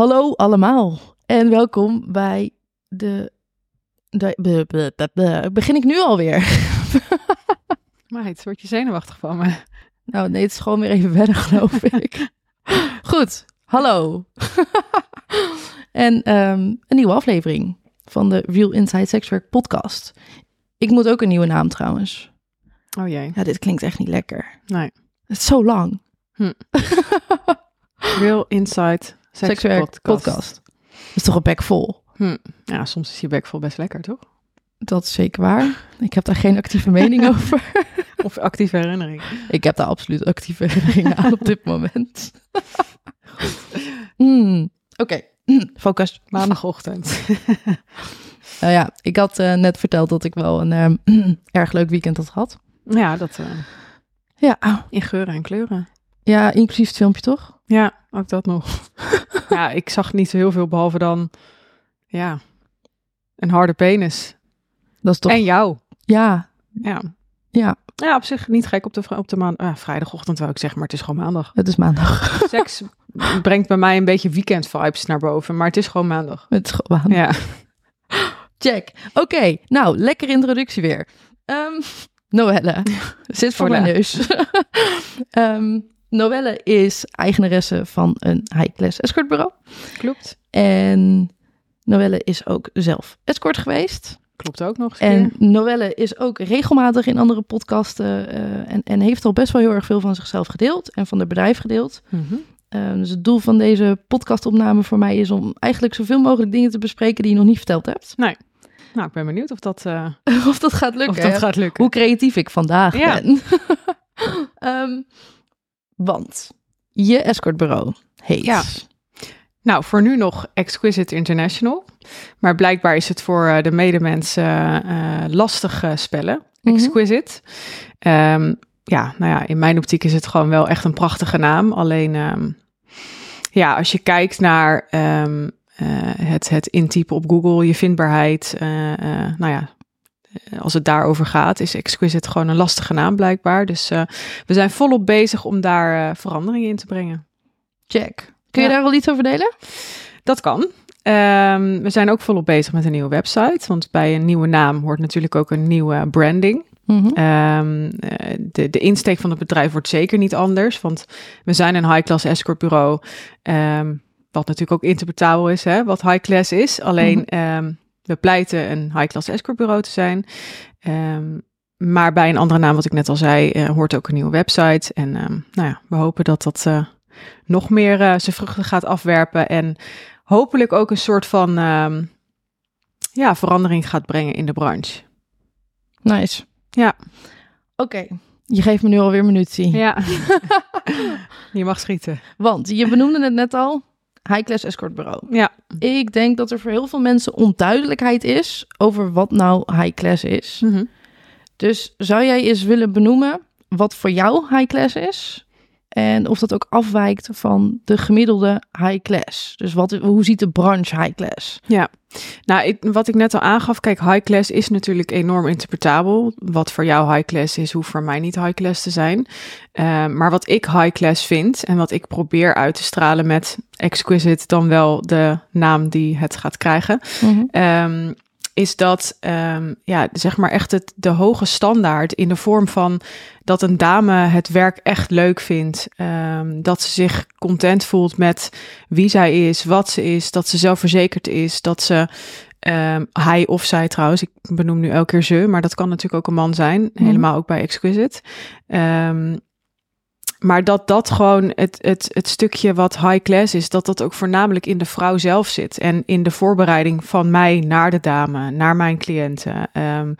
Hallo allemaal en welkom bij de. de, de- de- de- de- begin ik nu alweer? Meid, word je zenuwachtig van me? Nou, nee, het is gewoon weer even wennen, geloof ik. Goed, hallo. en ehm, een nieuwe aflevering van de Real Inside Sexwork podcast. Ik moet ook een nieuwe naam trouwens. Oh jee. Ja, dit klinkt echt niet lekker. Nee. Het is zo lang. Real Insight Sex Sekswerk podcast. Dat is toch een bek vol? Hm. Ja, soms is je bek vol best lekker, toch? Dat is zeker waar. Ik heb daar geen actieve mening over. Of actieve herinnering. Ik heb daar absoluut actieve herinneringen aan op dit moment. Hmm, Oké, focus. Maandagochtend. Nou ja, ik had eh, net verteld dat ik wel een ehm, erg leuk weekend had gehad. ja, dat eh, Ja, in geuren en kleuren. Ja, inclusief het filmpje toch? Ja, ook dat nog. ja, ik zag niet zo heel veel behalve dan, ja, een harde penis. Dat is toch... En jou. Ja, Ja. ja, Ja, op zich niet gek op de, op de maan, ah, vrijdagochtend wou ik zeggen, maar het is gewoon maandag. het is maandag. Seks brengt bij mij een beetje weekend vibes naar boven, maar het is gewoon maandag. het is gewoon maandag. Ja. Check. Oké, nou, lekker introductie weer. Ehm Noelle, zit voor mijn neus. Ehm, Noelle is eigenaresse van een high-class escortbureau. Klopt. En Noelle is ook zelf escort geweest. Klopt ook nog eens een En keer. Noelle is ook regelmatig in andere podcasten eh, en, en heeft al best wel heel erg veel van zichzelf gedeeld en van het bedrijf gedeeld. Mhm. Eh, dus het doel van deze podcastopname voor mij is om eigenlijk zoveel mogelijk dingen te bespreken die je nog niet verteld hebt. Nou, ik ben benieuwd of dat, eh, of dat gaat lukken. of dat gaat lukken. Hoe creatief ik vandaag Ja. ben. Ehm, want je escortbureau heet. Ja. Nou, voor nu nog Exquisite International. Maar blijkbaar is het voor eh, de medemensen eh, eh, lastig spellen. Mhm. Exquisite. Ehm, ja, nou ja, in mijn optiek is het gewoon wel echt een prachtige naam. Alleen, ehm, ja, als je kijkt naar ehm, eh, het, het intypen op Google, je vindbaarheid, nou ja, als het daarover gaat, is Exquisite gewoon een lastige naam blijkbaar. Dus eh, we zijn volop bezig om daar eh, veranderingen in te brengen. Check. Kun je Ja. daar al iets over delen? Dat kan. Ehm, we zijn ook volop bezig met een nieuwe website. Want bij een nieuwe naam hoort natuurlijk ook een nieuwe branding. Mhm. Ehm, eh, de, de insteek van het bedrijf wordt zeker niet anders. Want we zijn een high-class escortbureau. ehm, wat natuurlijk ook interpretabel is, hè, wat high-class is. Alleen Mhm. We pleiten een high-class escortbureau te zijn. Ehm, maar bij een andere naam, wat ik net al zei, eh, hoort ook een nieuwe website. En ehm, nou ja, we hopen dat dat eh, nog meer eh, zijn vruchten gaat afwerpen. En hopelijk ook een soort van ehm, ja, verandering gaat brengen in de branche. Nice. Ja. Oké. Je geeft me nu alweer munitie. Ja. Je mag schieten. Want je benoemde het net al. High-class escortbureau. Ja. Ik denk dat er voor heel veel mensen onduidelijkheid is over wat nou high-class is. Dus zou jij eens willen benoemen wat voor jou high-class is? En of dat ook afwijkt van de gemiddelde high-class. Dus wat, hoe ziet de branche high-class? Ja, nou, ik, wat ik net al aangaf, kijk, high class is natuurlijk enorm interpretabel. Wat voor jou high class is, hoeft voor mij niet high class te zijn. Eh, maar wat ik high class vind en wat ik probeer uit te stralen met exquisite, dan wel de naam die het gaat krijgen, ehm, is dat, ehm, ja, zeg maar echt het, de hoge standaard in de vorm van dat een dame het werk echt leuk vindt. ehm, dat ze zich content voelt met wie zij is, wat ze is, dat ze zelfverzekerd is, dat ze, ehm, hij of zij trouwens, ik benoem nu elke keer ze, maar dat kan natuurlijk ook een man zijn, Mhm. helemaal ook bij Exquisite. Ehm, maar dat dat gewoon het, het, het stukje wat high class is, dat dat ook voornamelijk in de vrouw zelf zit. En in de voorbereiding van mij naar de dame, naar mijn cliënten. Ehm,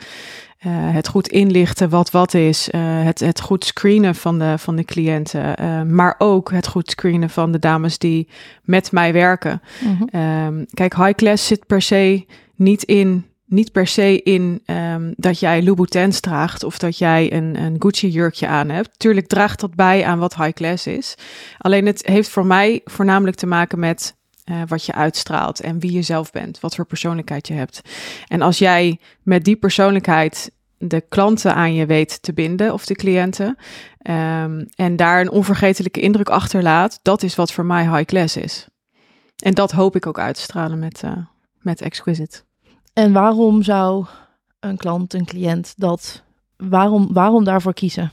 eh, het goed inlichten wat wat is. eh, het, het goed screenen van de, van de cliënten. eh, maar ook het goed screenen van de dames die met mij werken. Mhm. Ehm, kijk, high class zit per se niet in. Niet per se in ehm, dat jij Louboutins draagt of dat jij een, een Gucci jurkje aan hebt. Tuurlijk draagt dat bij aan wat high class is. Alleen het heeft voor mij voornamelijk te maken met eh, wat je uitstraalt en wie je zelf bent, wat voor persoonlijkheid je hebt. En als jij met die persoonlijkheid de klanten aan je weet te binden of de cliënten ehm, en daar een onvergetelijke indruk achterlaat, dat is wat voor mij high class is. En dat hoop ik ook uit te stralen met, eh, met Exquisite. En waarom zou een klant, een cliënt dat, waarom, waarom daarvoor kiezen?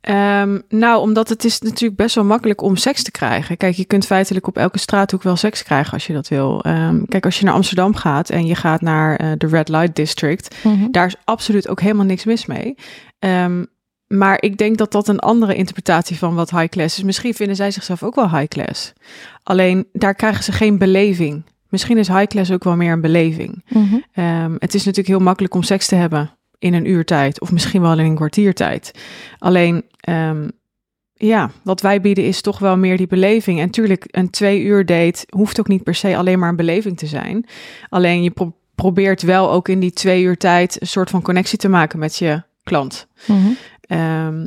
Ehm, nou, omdat het is natuurlijk best wel makkelijk om seks te krijgen. Kijk, je kunt feitelijk op elke straathoek wel seks krijgen als je dat wil. Ehm, kijk, als je naar Amsterdam gaat en je gaat naar eh, de Red Light District, daar is absoluut ook helemaal niks mis mee. Ehm, maar ik denk dat dat een andere interpretatie van wat high class is. Misschien vinden zij zichzelf ook wel high class. Alleen daar krijgen ze geen beleving. Misschien is high class ook wel meer een beleving. Mhm. Ehm, het is natuurlijk heel makkelijk om seks te hebben in een uurtijd of misschien wel in een kwartiertijd. Alleen, ehm, ja, wat wij bieden is toch wel meer die beleving. En tuurlijk, een twee uur date hoeft ook niet per se alleen maar een beleving te zijn. Alleen je pro- probeert wel ook in die twee uur tijd een soort van connectie te maken met je klant. Mhm. Ehm,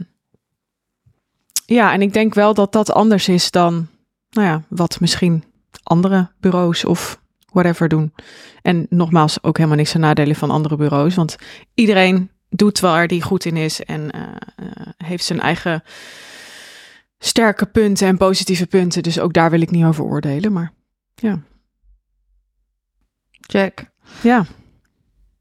ja, en ik denk wel dat dat anders is dan, nou ja, wat misschien andere bureaus of whatever doen. En nogmaals, ook helemaal niks te nadelen van andere bureaus, want iedereen doet waar die goed in is en eh, eh, heeft zijn eigen sterke punten en positieve punten. Dus ook daar wil ik niet over oordelen, maar Check. ja.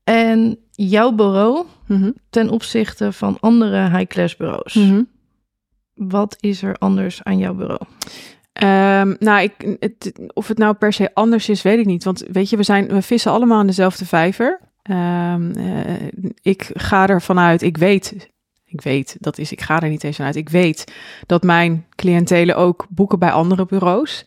En jouw bureau Mhm, ten opzichte van andere high-class bureaus. mhm. Wat is er anders aan jouw bureau? Ehm, nou, ik, het, of het nou per se anders is, weet ik niet. Want weet je, we, zijn, vissen allemaal in dezelfde vijver. Ehm, eh, ik ga ervan uit, ik weet, ik weet, dat is, ik ga er niet eens vanuit. Ik weet dat mijn cliëntelen ook boeken bij andere bureaus.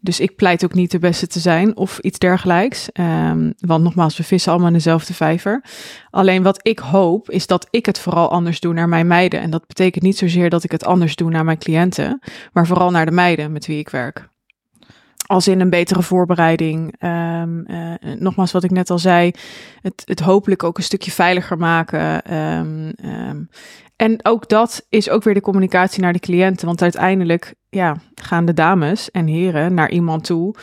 Dus ik pleit ook niet de beste te zijn of iets dergelijks. Ehm, want nogmaals, we vissen allemaal in dezelfde vijver. Alleen wat ik hoop, is dat ik het vooral anders doe naar mijn meiden. En dat betekent niet zozeer dat ik het anders doe naar mijn cliënten, maar vooral naar de meiden met wie ik werk. Als in een betere voorbereiding. Ehm, eh, nogmaals, wat ik net al zei, het, het hopelijk ook een stukje veiliger maken. Ehm, ehm, en ook dat is ook weer de communicatie naar de cliënten. Want uiteindelijk ja, gaan de dames en heren naar iemand toe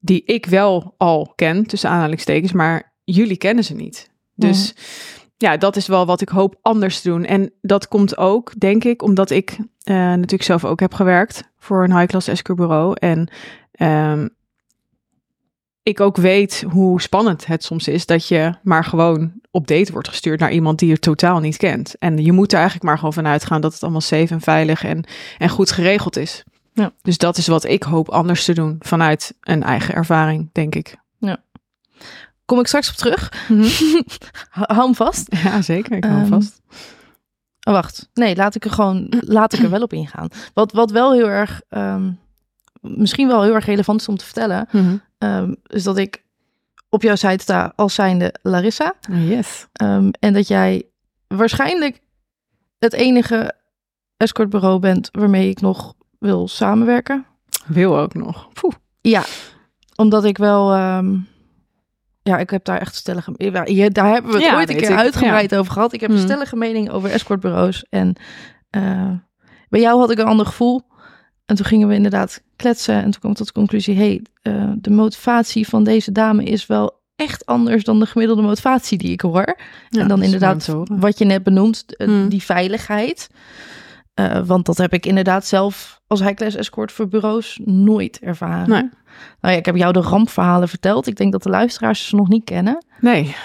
die ik wel al ken, tussen aanhalingstekens, maar jullie kennen ze niet. Dus ja, dat is wel wat ik hoop anders te doen. En dat komt ook, denk ik, omdat ik eh, natuurlijk zelf ook heb gewerkt voor een high-class escort bureau. En ehm, ik ook weet hoe spannend het soms is dat je maar gewoon op date wordt gestuurd naar iemand die je totaal niet kent. En je moet er eigenlijk maar gewoon van uitgaan dat het allemaal safe en veilig en, en goed geregeld is. Ja. Dus dat is wat ik hoop anders te doen vanuit een eigen ervaring, denk ik. Kom ik straks op terug. Hou hem vast. Ja, zeker. Ik hou Ehm, vast. Oh, wacht. Nee, laat ik er gewoon laat ik er wel op ingaan. Wat, wat wel heel erg, ehm, misschien wel heel erg relevant is om te vertellen, Mhm. ehm, is dat ik op jouw site sta als zijnde Larissa. Yes. Ehm, en dat jij waarschijnlijk het enige escortbureau bent waarmee ik nog wil samenwerken. Wil ook nog. Poeh. Ja, omdat ik wel. ehm, ja, ik heb daar echt stellige. Ja, daar hebben we het Ja, ooit een keer ik. uitgebreid over gehad. Ik heb een Hmm. stellige mening over escortbureaus. En eh, bij jou had ik een ander gevoel. En toen gingen we inderdaad kletsen. En toen kwam ik tot de conclusie: hey, eh, de motivatie van deze dame is wel echt anders dan de gemiddelde motivatie die ik hoor. Ja, en dan inderdaad wat je net benoemt, eh, Hmm. die veiligheid. Eh, want dat heb ik inderdaad zelf als high-class escort voor bureaus nooit ervaren. Nee. Nou ja, ik heb jou de rampverhalen verteld. Ik denk dat de luisteraars ze nog niet kennen. Nee,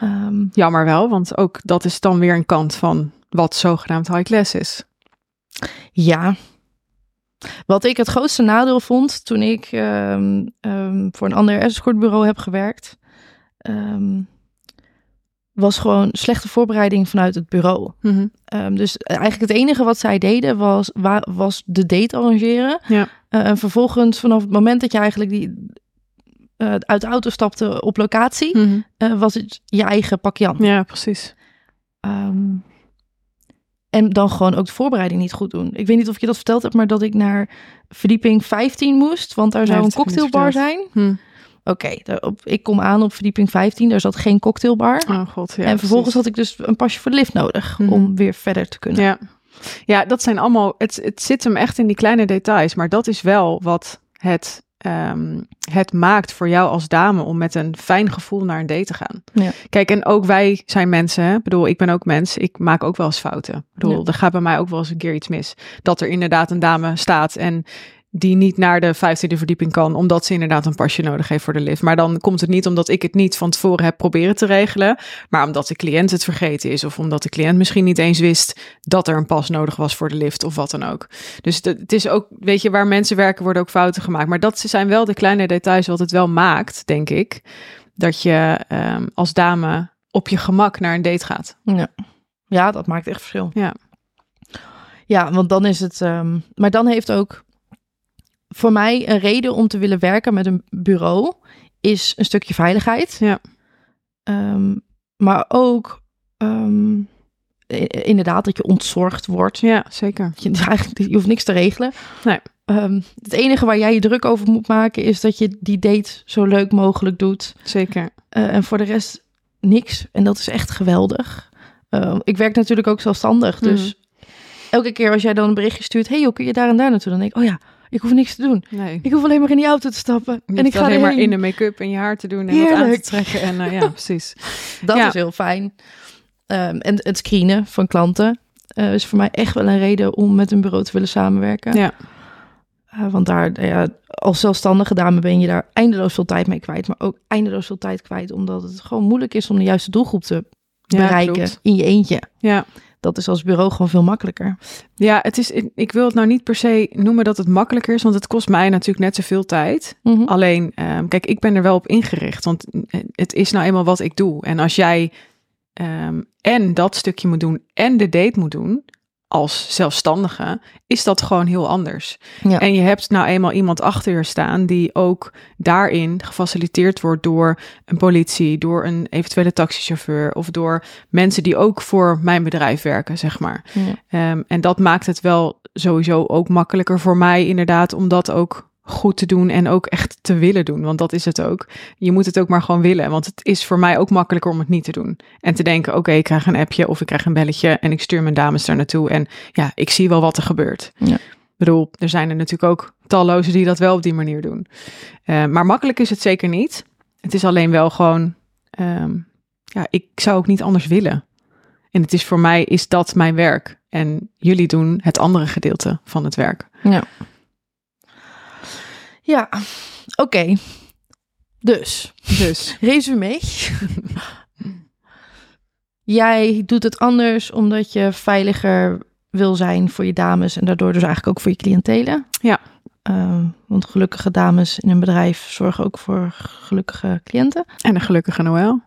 Ehm, jammer wel, want ook dat is dan weer een kant van wat zogenaamd high class is. ja. Wat ik het grootste nadeel vond toen ik ehm, ehm, voor een ander escortbureau heb gewerkt, ehm, was gewoon slechte voorbereiding vanuit het bureau. Mhm. Dus eigenlijk het enige wat zij deden was, wa- was de date arrangeren. Ja. Eh, en vervolgens vanaf het moment dat je eigenlijk die, eh, uit de auto stapte op locatie, Mhm. eh, was het je eigen pakje aan. Ja, precies. En dan gewoon ook de voorbereiding niet goed doen. Ik weet niet of je dat verteld heb, maar dat ik naar verdieping 15 moest, want daar zou een cocktailbar zijn. Hm. Oké, ik kom aan op verdieping 15, daar zat geen cocktailbar. Oh god, ja. en vervolgens precies. had ik dus een pasje voor de lift nodig Mhm. om weer verder te kunnen. Ja. ja, dat zijn allemaal. Het, het zit hem echt in die kleine details. Maar dat is wel wat het, ehm, het maakt voor jou als dame om met een fijn gevoel naar een date te gaan. Ja. Kijk, en ook wij zijn mensen. Hè? Ik bedoel, ik ben ook mens. Ik maak ook wel eens fouten. Ik bedoel, Ja. er gaat bij mij ook wel eens een keer iets mis. Dat er inderdaad een dame staat en die niet naar de vijftiende verdieping kan, omdat ze inderdaad een pasje nodig heeft voor de lift. Maar dan komt het niet omdat ik het niet van tevoren heb proberen te regelen, maar omdat de cliënt het vergeten is of omdat de cliënt misschien niet eens wist dat er een pas nodig was voor de lift of wat dan ook. Dus het- het is ook, weet je, waar mensen werken worden ook fouten gemaakt. Maar dat zijn wel de kleine details wat het wel maakt, denk ik, dat je ehm, als dame op je gemak naar een date gaat. Ja. ja, dat maakt echt verschil. Ja. Ja, want dan is het. ehm, maar dan heeft ook voor mij een reden om te willen werken met een bureau is een stukje veiligheid. Ja. Ehm, maar ook ehm, inderdaad dat je ontzorgd wordt. Ja, zeker. Je, eigenlijk, je hoeft niks te regelen. Nee. Ehm, het enige waar jij je druk over moet maken is dat je die date zo leuk mogelijk doet. Zeker. Eh, en voor de rest niks. En dat is echt geweldig. Ik werk natuurlijk ook zelfstandig. Dus elke keer als jij dan een berichtje stuurt... hey, joh, kun je daar en daar naartoe? Dan denk ik, oh ja, ik hoef niks te doen. Nee. Ik hoef alleen maar in die auto te stappen. En ik ga alleen maar in de make-up en je haar te doen en wat aan te trekken. En uh, ja, precies. Dat Ja. is heel fijn. Ehm, en het screenen van klanten eh, is voor mij echt wel een reden om met een bureau te willen samenwerken. Ja. Eh, want daar, nou ja, als zelfstandige dame ben je daar eindeloos veel tijd mee kwijt. Maar ook eindeloos veel tijd kwijt. Omdat het gewoon moeilijk is om de juiste doelgroep te bereiken in je eentje. Ja. Dat is als bureau gewoon veel makkelijker. Ja, het is, ik wil het nou niet per se noemen dat het makkelijker is, want het kost mij natuurlijk net zoveel tijd. Mhm. Alleen, ehm, kijk, ik ben er wel op ingericht, want het is nou eenmaal wat ik doe. En als jij ehm, en dat stukje moet doen en de date moet doen als zelfstandige, is dat gewoon heel anders. Ja. En je hebt nou eenmaal iemand achter je staan die ook daarin gefaciliteerd wordt door een politie, door een eventuele taxichauffeur of door mensen die ook voor mijn bedrijf werken, zeg maar. Ja. Ehm, en dat maakt het wel sowieso ook makkelijker voor mij, inderdaad, om dat ook goed te doen en ook echt te willen doen. Want dat is het ook. Je moet het ook maar gewoon willen. Want het is voor mij ook makkelijker om het niet te doen. En te denken, oké, ik krijg een appje of ik krijg een belletje en ik stuur mijn dames daar naartoe. En ja, ik zie wel wat er gebeurt. Ja. Ik bedoel, er zijn er natuurlijk ook talloze die dat wel op die manier doen. Eh, maar makkelijk is het zeker niet. Het is alleen wel gewoon, ehm, ja, ik zou ook niet anders willen. En het is voor mij, is dat mijn werk. En jullie doen het andere gedeelte van het werk. Ja. Ja, oké. Dus, Dus, resume. Jij doet het anders omdat je veiliger wil zijn voor je dames en daardoor dus eigenlijk ook voor je cliëntelen. Ja. Ehm, want gelukkige dames in een bedrijf zorgen ook voor gelukkige cliënten. en een gelukkige Noël.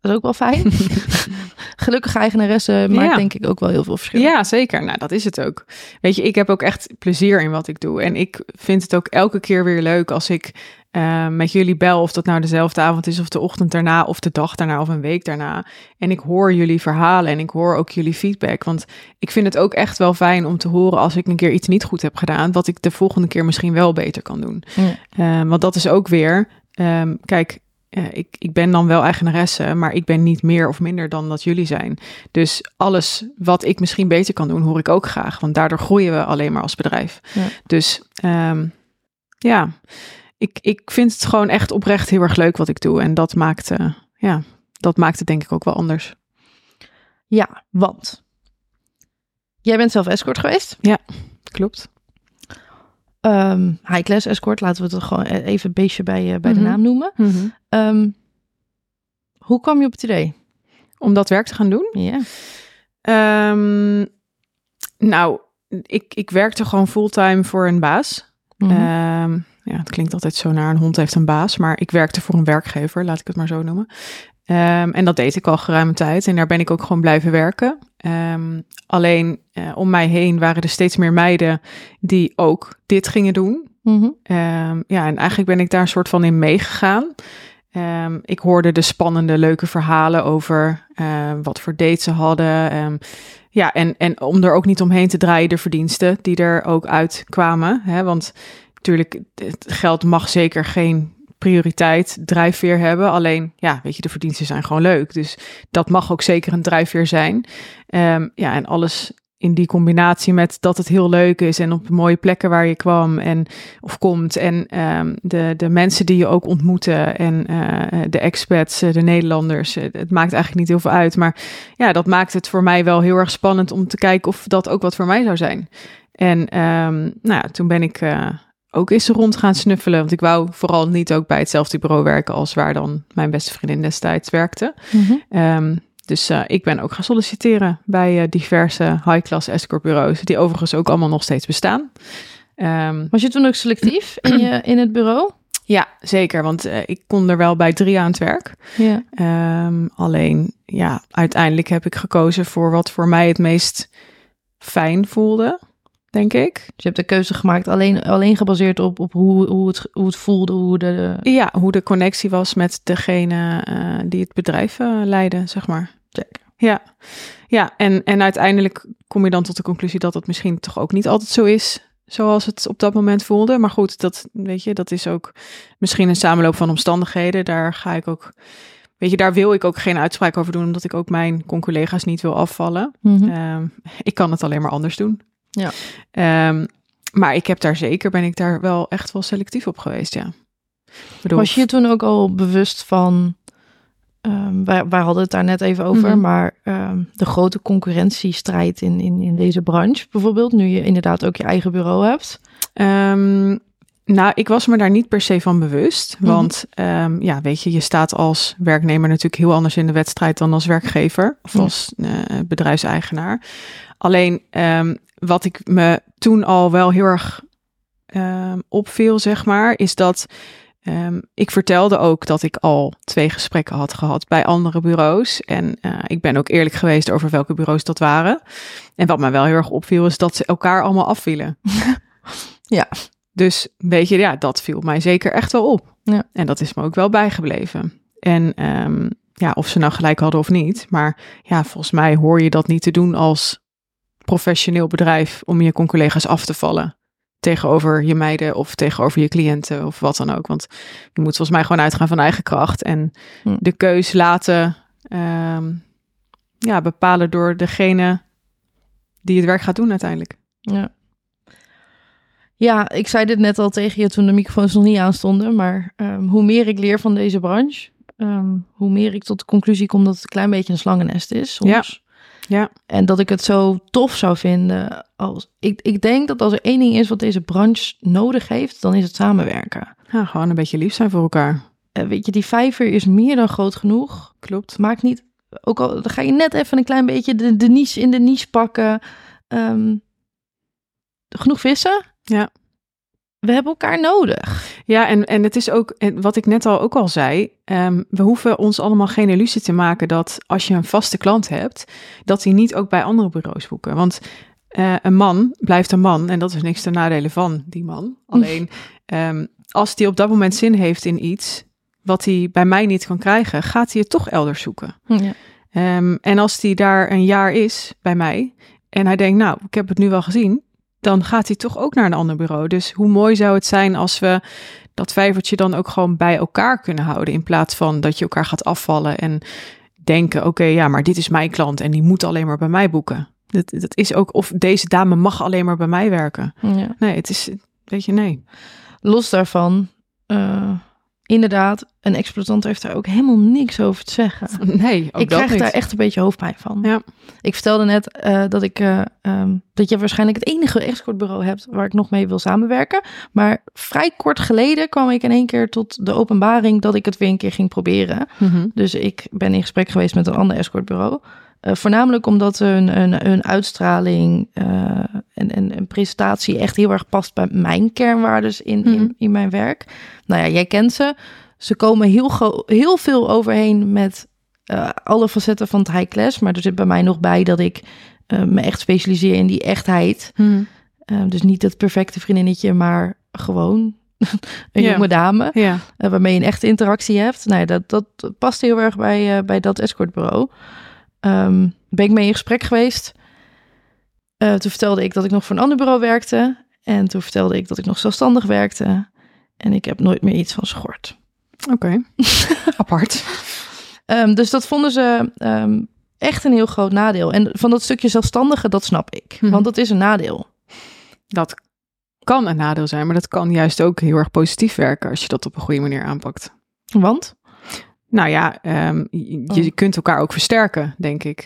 Dat is ook wel fijn. gelukkige eigenaressen maakt Ja. denk ik ook wel heel veel verschil. Ja, zeker. Nou, dat is het ook. Weet je, ik heb ook echt plezier in wat ik doe. En ik vind het ook elke keer weer leuk als ik eh, met jullie bel. Of dat nou dezelfde avond is, of de ochtend daarna, of de dag daarna, of een week daarna. En ik hoor jullie verhalen en ik hoor ook jullie feedback. Want ik vind het ook echt wel fijn om te horen als ik een keer iets niet goed heb gedaan. Wat ik de volgende keer misschien wel beter kan doen. Ja. Eh, want dat is ook weer, ehm, kijk, ik, ik ben dan wel eigenaresse, maar ik ben niet meer of minder dan dat jullie zijn. Dus alles wat ik misschien beter kan doen, hoor ik ook graag. Want daardoor groeien we alleen maar als bedrijf. Ja. Dus ehm, ja, ik, ik vind het gewoon echt oprecht heel erg leuk wat ik doe. En dat maakt, eh, ja, dat maakt het denk ik ook wel anders. Ja, want jij bent zelf escort geweest. Klopt. Ehm high class escort, laten we het gewoon e- even beestje bij, eh, bij Mhm. de naam noemen. Ehm, hoe kwam je op het idee? Om dat werk te gaan doen? Ja. Ehm, nou, ik, ik werkte gewoon fulltime voor een baas. Mhm. Ja, het klinkt altijd zo naar een hond heeft een baas, maar ik werkte voor een werkgever, laat ik het maar zo noemen. Ehm, en dat deed ik al geruime tijd en daar ben ik ook gewoon blijven werken. Ehm, alleen eh, om mij heen waren er steeds meer meiden die ook dit gingen doen. Mhm. Ehm, ja, en eigenlijk ben ik daar een soort van in meegegaan. Ik hoorde de spannende, leuke verhalen over eh, wat voor dates ze hadden. Ja, en, en om er ook niet omheen te draaien, de verdiensten die er ook uitkwamen. Hè? Want natuurlijk, het geld mag zeker geen prioriteit, drijfveer hebben. Alleen, ja, weet je, de verdiensten zijn gewoon leuk. Dus dat mag ook zeker een drijfveer zijn. Ehm, ja, en alles in die combinatie met dat het heel leuk is en op mooie plekken waar je kwam en of komt en ehm, de, de mensen die je ook ontmoette en eh, de expats, eh, de Nederlanders, eh, het maakt eigenlijk niet heel veel uit, maar ja, dat maakt het voor mij wel heel erg spannend om te kijken of dat ook wat voor mij zou zijn. En ehm, nou ja, toen ben ik ook eens rond gaan snuffelen, want ik wou vooral niet ook bij hetzelfde bureau werken als waar dan mijn beste vriendin destijds werkte. Mhm. Ehm, dus eh, ik ben ook gaan solliciteren bij eh, diverse high-class escort bureaus, die overigens ook allemaal nog steeds bestaan. Ehm, Was je toen ook selectief in, je, in het bureau? ja, zeker, want eh, ik kon er wel bij drie aan het werk. Ja. Ehm, alleen, ja, uiteindelijk heb ik gekozen voor wat voor mij het meest fijn voelde, denk ik. Dus je hebt de keuze gemaakt alleen, alleen gebaseerd op, op hoe, hoe, het, hoe het voelde, hoe de... Ja, hoe de connectie was met degene eh, die het bedrijf eh, leidde, zeg maar. Ja, ja en, en uiteindelijk kom je dan tot de conclusie dat het misschien toch ook niet altijd zo is zoals het op dat moment voelde. Maar goed, dat weet je, dat is ook misschien een samenloop van omstandigheden. Daar ga ik ook, weet je, daar wil ik ook geen uitspraak over doen, omdat ik ook mijn collega's niet wil afvallen. Mhm. Ehm, ik kan het alleen maar anders doen. Ja. Ehm, maar ik heb daar zeker, ben ik daar wel echt wel selectief op geweest, ja. Bedoel, Was je toen ook al bewust van... ehm wij, wij hadden het daar net even over, Mhm. maar ehm, de grote concurrentiestrijd in, in, in deze branche bijvoorbeeld, nu je inderdaad ook je eigen bureau hebt. Nou, ik was me daar niet per se van bewust. Mhm. Want ja, weet je, je staat als werknemer natuurlijk heel anders in de wedstrijd dan als werkgever of als eh, bedrijfseigenaar. Alleen wat ik me toen al wel heel erg ehm, opviel, zeg maar, is dat ehm, ik vertelde ook dat ik al twee gesprekken had gehad bij andere bureaus. En eh, ik ben ook eerlijk geweest over welke bureaus dat waren. En wat me wel heel erg opviel, is dat ze elkaar allemaal afvielen. Ja. Dus weet je, ja, dat viel mij zeker echt wel op. Ja. En dat is me ook wel bijgebleven. En ehm, ja, of ze nou gelijk hadden of niet. Maar ja, volgens mij hoor je dat niet te doen als professioneel bedrijf om je collega's af te vallen. Tegenover je meiden of tegenover je cliënten of wat dan ook. Want je moet volgens mij gewoon uitgaan van eigen kracht. En Hm. de keus laten ehm, ja, bepalen door degene die het werk gaat doen uiteindelijk. Ja. Ja, ik zei dit net al tegen je toen de microfoons nog niet aanstonden. Maar ehm, hoe meer ik leer van deze branche, ehm, hoe meer ik tot de conclusie kom dat het een klein beetje een slangennest is. Soms. Ja. En dat ik het zo tof zou vinden. Als, ik, ik denk dat als er één ding is wat deze branche nodig heeft, dan is het samenwerken. Ja, gewoon een beetje lief zijn voor elkaar. Eh, weet je, die vijver is meer dan groot genoeg. Klopt. Maakt niet, ook al dan ga je net even een klein beetje de, de niche in de niche pakken. Ehm, genoeg vissen. Ja. We hebben elkaar nodig. Ja, en, en het is ook, en wat ik net al ook al zei, ehm, we hoeven ons allemaal geen illusie te maken dat als je een vaste klant hebt, dat die niet ook bij andere bureaus boeken. Want eh, een man blijft een man en dat is niks ten nadele van die man. Alleen ehm, als die op dat moment zin heeft in iets wat hij bij mij niet kan krijgen, gaat hij het toch elders zoeken. Ja. Ehm, en als die daar een jaar is bij mij en hij denkt, nou, ik heb het nu wel gezien, dan gaat hij toch ook naar een ander bureau. Dus hoe mooi zou het zijn als we dat vijvertje dan ook gewoon bij elkaar kunnen houden, in plaats van dat je elkaar gaat afvallen en denken, oké, ja, maar dit is mijn klant en die moet alleen maar bij mij boeken. Dat, dat is ook, of deze dame mag alleen maar bij mij werken. Ja. Nee, het is, weet je, nee. Los daarvan, eh, inderdaad, een exploitant heeft daar ook helemaal niks over te zeggen. Nee, ook ik dat krijg niet. daar echt een beetje hoofdpijn van. Ja. Ik vertelde net eh, dat ik eh, ehm, dat je waarschijnlijk het enige escortbureau hebt waar ik nog mee wil samenwerken. Maar vrij kort geleden kwam ik in één keer tot de openbaring dat ik het weer een keer ging proberen. Mhm. Dus ik ben in gesprek geweest met een ander escortbureau. Eh, voornamelijk omdat hun, hun, hun uitstraling eh, en, en, en presentatie echt heel erg past bij mijn kernwaardes in, Mhm. in, in mijn werk. Nou ja, jij kent ze. Ze komen heel, heel veel overheen met eh, alle facetten van het high class. Maar er zit bij mij nog bij dat ik me echt specialiseer in die echtheid. Mhm. Dus niet het perfecte vriendinnetje, maar gewoon een Ja. jonge dame Ja. waarmee je een echte interactie hebt. Nou, ja, dat, dat past heel erg bij, bij dat escortbureau. Ehm ben ik mee in gesprek geweest. Eh, toen vertelde ik dat ik nog voor een ander bureau werkte. En toen vertelde ik dat ik nog zelfstandig werkte. En ik heb nooit meer iets van ze gehoord. Oké. Apart. Ehm, dus dat vonden ze ehm, echt een heel groot nadeel. En van dat stukje zelfstandige, dat snap ik. Mhm. Want dat is een nadeel. Dat kan een nadeel zijn, maar dat kan juist ook heel erg positief werken als je dat op een goede manier aanpakt. Want Nou ja, ehm, je, je Oh. kunt elkaar ook versterken, denk ik.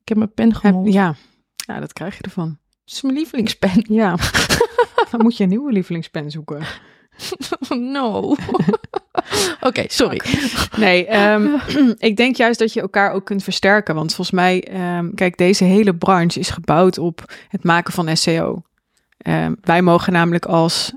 ik heb mijn pen gemold. ja. ja, dat krijg je ervan. Het is mijn lievelingspen. Ja. Dan moet je een nieuwe lievelingspen zoeken. no. Oké, sorry. Nee, ehm, ik denk juist dat je elkaar ook kunt versterken. Want volgens mij, ehm, kijk, deze hele branche is gebouwd op het maken van SEO. Wij mogen namelijk als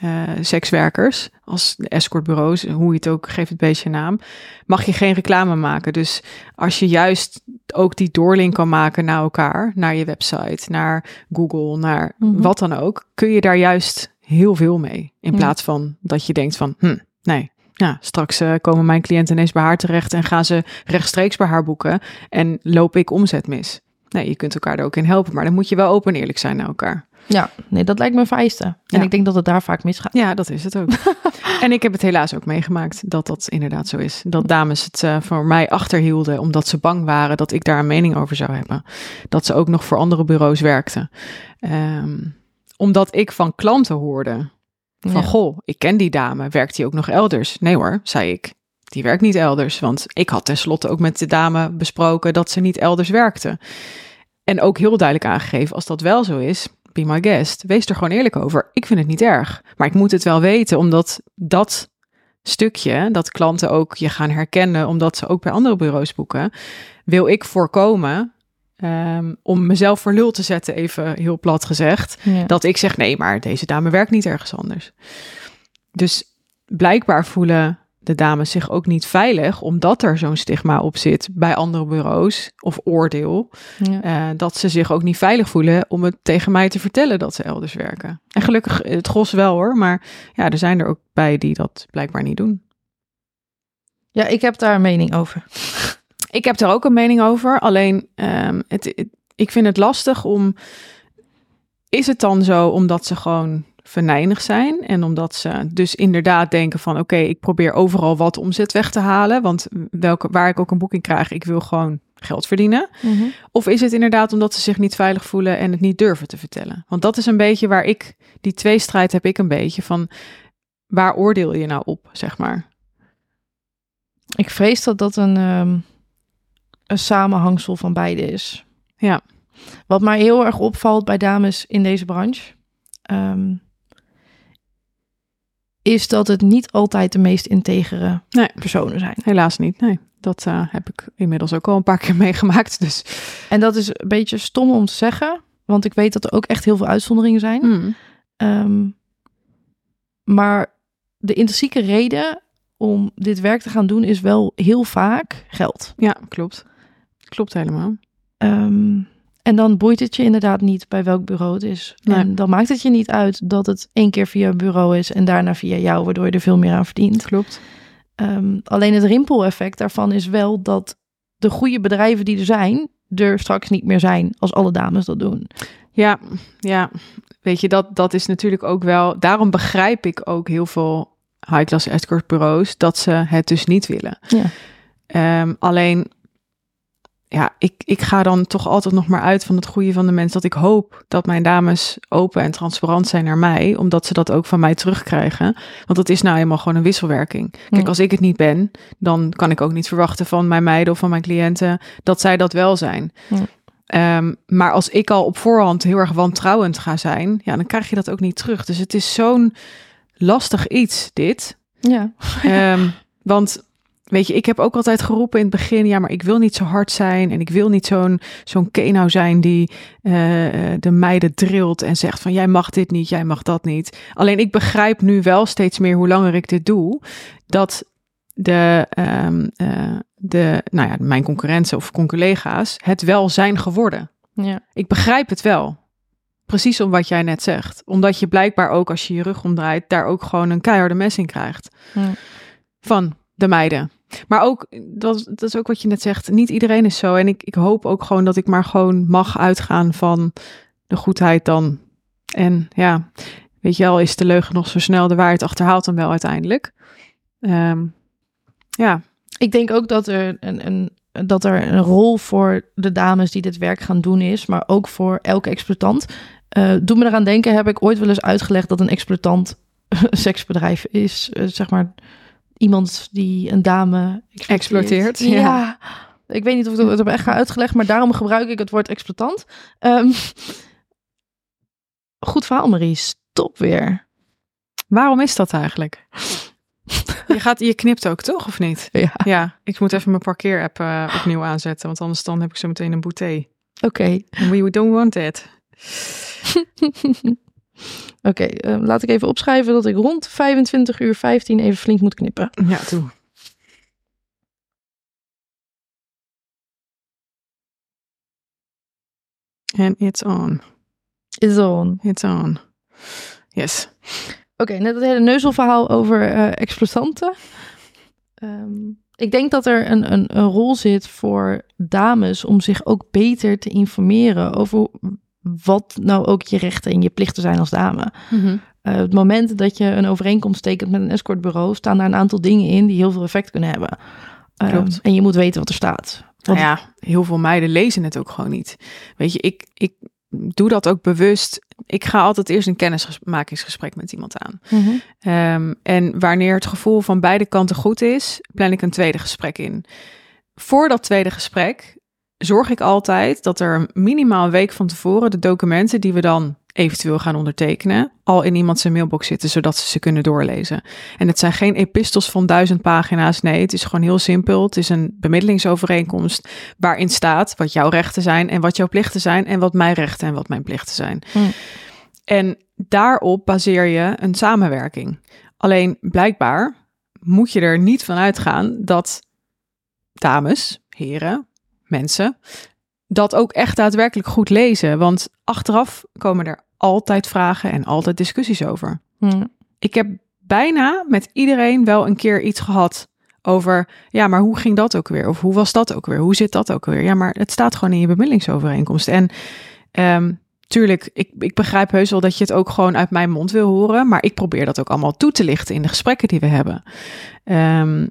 eh, sekswerkers, als de escortbureaus, hoe je het ook, geef het beestje een naam, mag je geen reclame maken. Dus als je juist ook die doorlink kan maken naar elkaar, naar je website, naar Google, naar Mhm. wat dan ook, kun je daar juist heel veel mee. In Ja. plaats van dat je denkt van, hm, nee, ja, straks eh, komen mijn cliënten ineens bij haar terecht en gaan ze rechtstreeks bij haar boeken en loop ik omzet mis. Nee, je kunt elkaar er ook in helpen, maar dan moet je wel open en eerlijk zijn naar elkaar. Ja, nee, dat lijkt me vereiste. En Ja. ik denk dat het daar vaak misgaat. Ja, dat is het ook. en ik heb het helaas ook meegemaakt dat dat inderdaad zo is. Dat dames het eh, voor mij achterhielden omdat ze bang waren dat ik daar een mening over zou hebben. Dat ze ook nog voor andere bureaus werkten. Ehm, omdat ik van klanten hoorde van, Ja. goh, ik ken die dame, werkt die ook nog elders? Nee hoor, zei ik. Die werkt niet elders, want ik had tenslotte ook met de dame besproken dat ze niet elders werkte. En ook heel duidelijk aangegeven, als dat wel zo is, be my guest, wees er gewoon eerlijk over. Ik vind het niet erg, maar ik moet het wel weten, omdat dat stukje, dat klanten ook je gaan herkennen, omdat ze ook bij andere bureaus boeken, wil ik voorkomen ehm, om mezelf voor lul te zetten, even heel plat gezegd. Ja. Dat ik zeg, nee, maar deze dame werkt niet ergens anders. Dus blijkbaar voelen de dames zich ook niet veilig, omdat er zo'n stigma op zit bij andere bureaus of oordeel. Ja. eh, dat ze zich ook niet veilig voelen om het tegen mij te vertellen dat ze elders werken. En gelukkig het gros wel hoor, maar ja, er zijn er ook bij die dat blijkbaar niet doen. ja, ik heb daar een mening over. Ik heb er ook een mening over. Alleen, ehm, het, het- ik vind het lastig om. Is het dan zo omdat ze gewoon venijnig zijn en omdat ze dus inderdaad denken van oké, ik probeer overal wat omzet weg te halen, want welke, waar ik ook een boeking krijg, ik wil gewoon geld verdienen. Of is het inderdaad omdat ze zich niet veilig voelen en het niet durven te vertellen? Want dat is een beetje waar ik, die tweestrijd heb ik een beetje van, waar oordeel je nou op, zeg maar? Ik vrees dat dat een, ehm, een samenhangsel van beide is. Ja. Wat mij heel erg opvalt bij dames in deze branche, ehm, is dat het niet altijd de meest integere Nee. personen zijn. Helaas niet, nee. Dat eh, heb ik inmiddels ook al een paar keer meegemaakt. Dus En dat is een beetje stom om te zeggen, want ik weet dat er ook echt heel veel uitzonderingen zijn. hmm, Ehm, maar de intrinsieke reden om dit werk te gaan doen is wel heel vaak geld. ja, klopt. Klopt helemaal. Ehm, en dan boeit het je inderdaad niet bij welk bureau het is. Nee. En dan maakt het je niet uit dat het één keer via een bureau is en daarna via jou, waardoor je er veel meer aan verdient. Klopt. Ehm, alleen het rimpeleffect daarvan is wel dat de goede bedrijven die er zijn, er straks niet meer zijn als alle dames dat doen. Ja, ja. Weet je, dat, dat is natuurlijk ook wel... Daarom begrijp ik ook heel veel high-class escort bureaus... dat ze het dus niet willen. Ja. Ehm, alleen, ja, ik, ik ga dan toch altijd nog maar uit van het goede van de mens. Dat ik hoop dat mijn dames open en transparant zijn naar mij. Omdat ze dat ook van mij terugkrijgen. Want dat is nou eenmaal gewoon een wisselwerking. Kijk, Ja. als ik het niet ben, dan kan ik ook niet verwachten van mijn meiden of van mijn cliënten dat zij dat wel zijn. Ja. Ehm, maar als ik al op voorhand heel erg wantrouwend ga zijn, ja, dan krijg je dat ook niet terug. Dus het is zo'n lastig iets, dit. Ja. Ehm, want weet je, ik heb ook altijd geroepen in het begin, ja, maar ik wil niet zo hard zijn en ik wil niet zo'n zo'n Kenau zijn die eh, de meiden drilt en zegt van jij mag dit niet, jij mag dat niet. Alleen ik begrijp nu wel steeds meer hoe langer ik dit doe, dat de, ehm, eh, de nou ja, mijn concurrenten of collega's het wel zijn geworden. Ja. Ik begrijp het wel. Precies om wat jij net zegt. Omdat je blijkbaar ook als je je rug omdraait, daar ook gewoon een keiharde mes in krijgt. Ja. Van de meiden. Maar ook, dat, dat is ook wat je net zegt, niet iedereen is zo. En ik, ik hoop ook gewoon dat ik maar gewoon mag uitgaan van de goedheid dan. En ja, weet je wel, is de leugen nog zo snel, de waarheid achterhaalt dan wel uiteindelijk. Ehm, ja, Ik denk ook dat er een, een, dat er een rol voor de dames die dit werk gaan doen is, maar ook voor elke exploitant. Eh doe me eraan denken, heb ik ooit wel eens uitgelegd dat een exploitant seksbedrijf is, eh, zeg maar iemand die een dame Exploiteert, Ja. ja. Ik weet niet of ik het heb echt ga uitgelegd, maar daarom gebruik ik het woord exploitant. Ehm, goed verhaal, Marie. Stop weer. waarom is dat eigenlijk? Je, gaat, je knipt ook, toch? Of niet? Ja. Ja, ik moet even mijn parkeerapp eh opnieuw aanzetten, want anders dan heb ik zo meteen een boete. Oké. And we don't want that. Oké, eh, laat ik even opschrijven dat ik rond 25 uur 15 even flink moet knippen. Ja, toe. And it's on. Is on. It's on. Yes. Oké, net het hele neuzelverhaal over eh exploitanten. Ehm, ik denk dat er een, een, een rol zit voor dames om zich ook beter te informeren over wat nou ook je rechten en je plichten zijn als dame. Eh, het moment dat je een overeenkomst tekent met een escortbureau, staan daar een aantal dingen in die heel veel effect kunnen hebben. Ehm, Klopt. En je moet weten wat er staat. Nou ja, heel veel meiden lezen het ook gewoon niet. Weet je, ik, ik doe dat ook bewust. Ik ga altijd eerst een kennismakingsgesprek met iemand aan. Mhm. Ehm, en wanneer het gevoel van beide kanten goed is, plan ik een tweede gesprek in. Voor dat tweede gesprek zorg ik altijd dat er minimaal een week van tevoren de documenten die we dan eventueel gaan ondertekenen, al in iemand zijn mailbox zitten, zodat ze ze kunnen doorlezen. En het zijn geen epistels van duizend pagina's. Nee, het is gewoon heel simpel. Het is een bemiddelingsovereenkomst waarin staat wat jouw rechten zijn en wat jouw plichten zijn en wat mijn rechten en wat mijn plichten zijn. Hmm. En daarop baseer je een samenwerking. Alleen blijkbaar moet je er niet van uitgaan dat dames, heren, mensen dat ook echt daadwerkelijk goed lezen. Want achteraf komen er altijd vragen en altijd discussies over. Mhm. Ik heb bijna met iedereen wel een keer iets gehad over, ja, maar hoe ging dat ook weer? Of hoe was dat ook weer? Hoe zit dat ook weer? Ja, maar het staat gewoon in je bemiddelingsovereenkomst. En ehm, tuurlijk, ik, ik begrijp heus wel dat je het ook gewoon uit mijn mond wil horen, maar ik probeer dat ook allemaal toe te lichten in de gesprekken die we hebben. Ehm,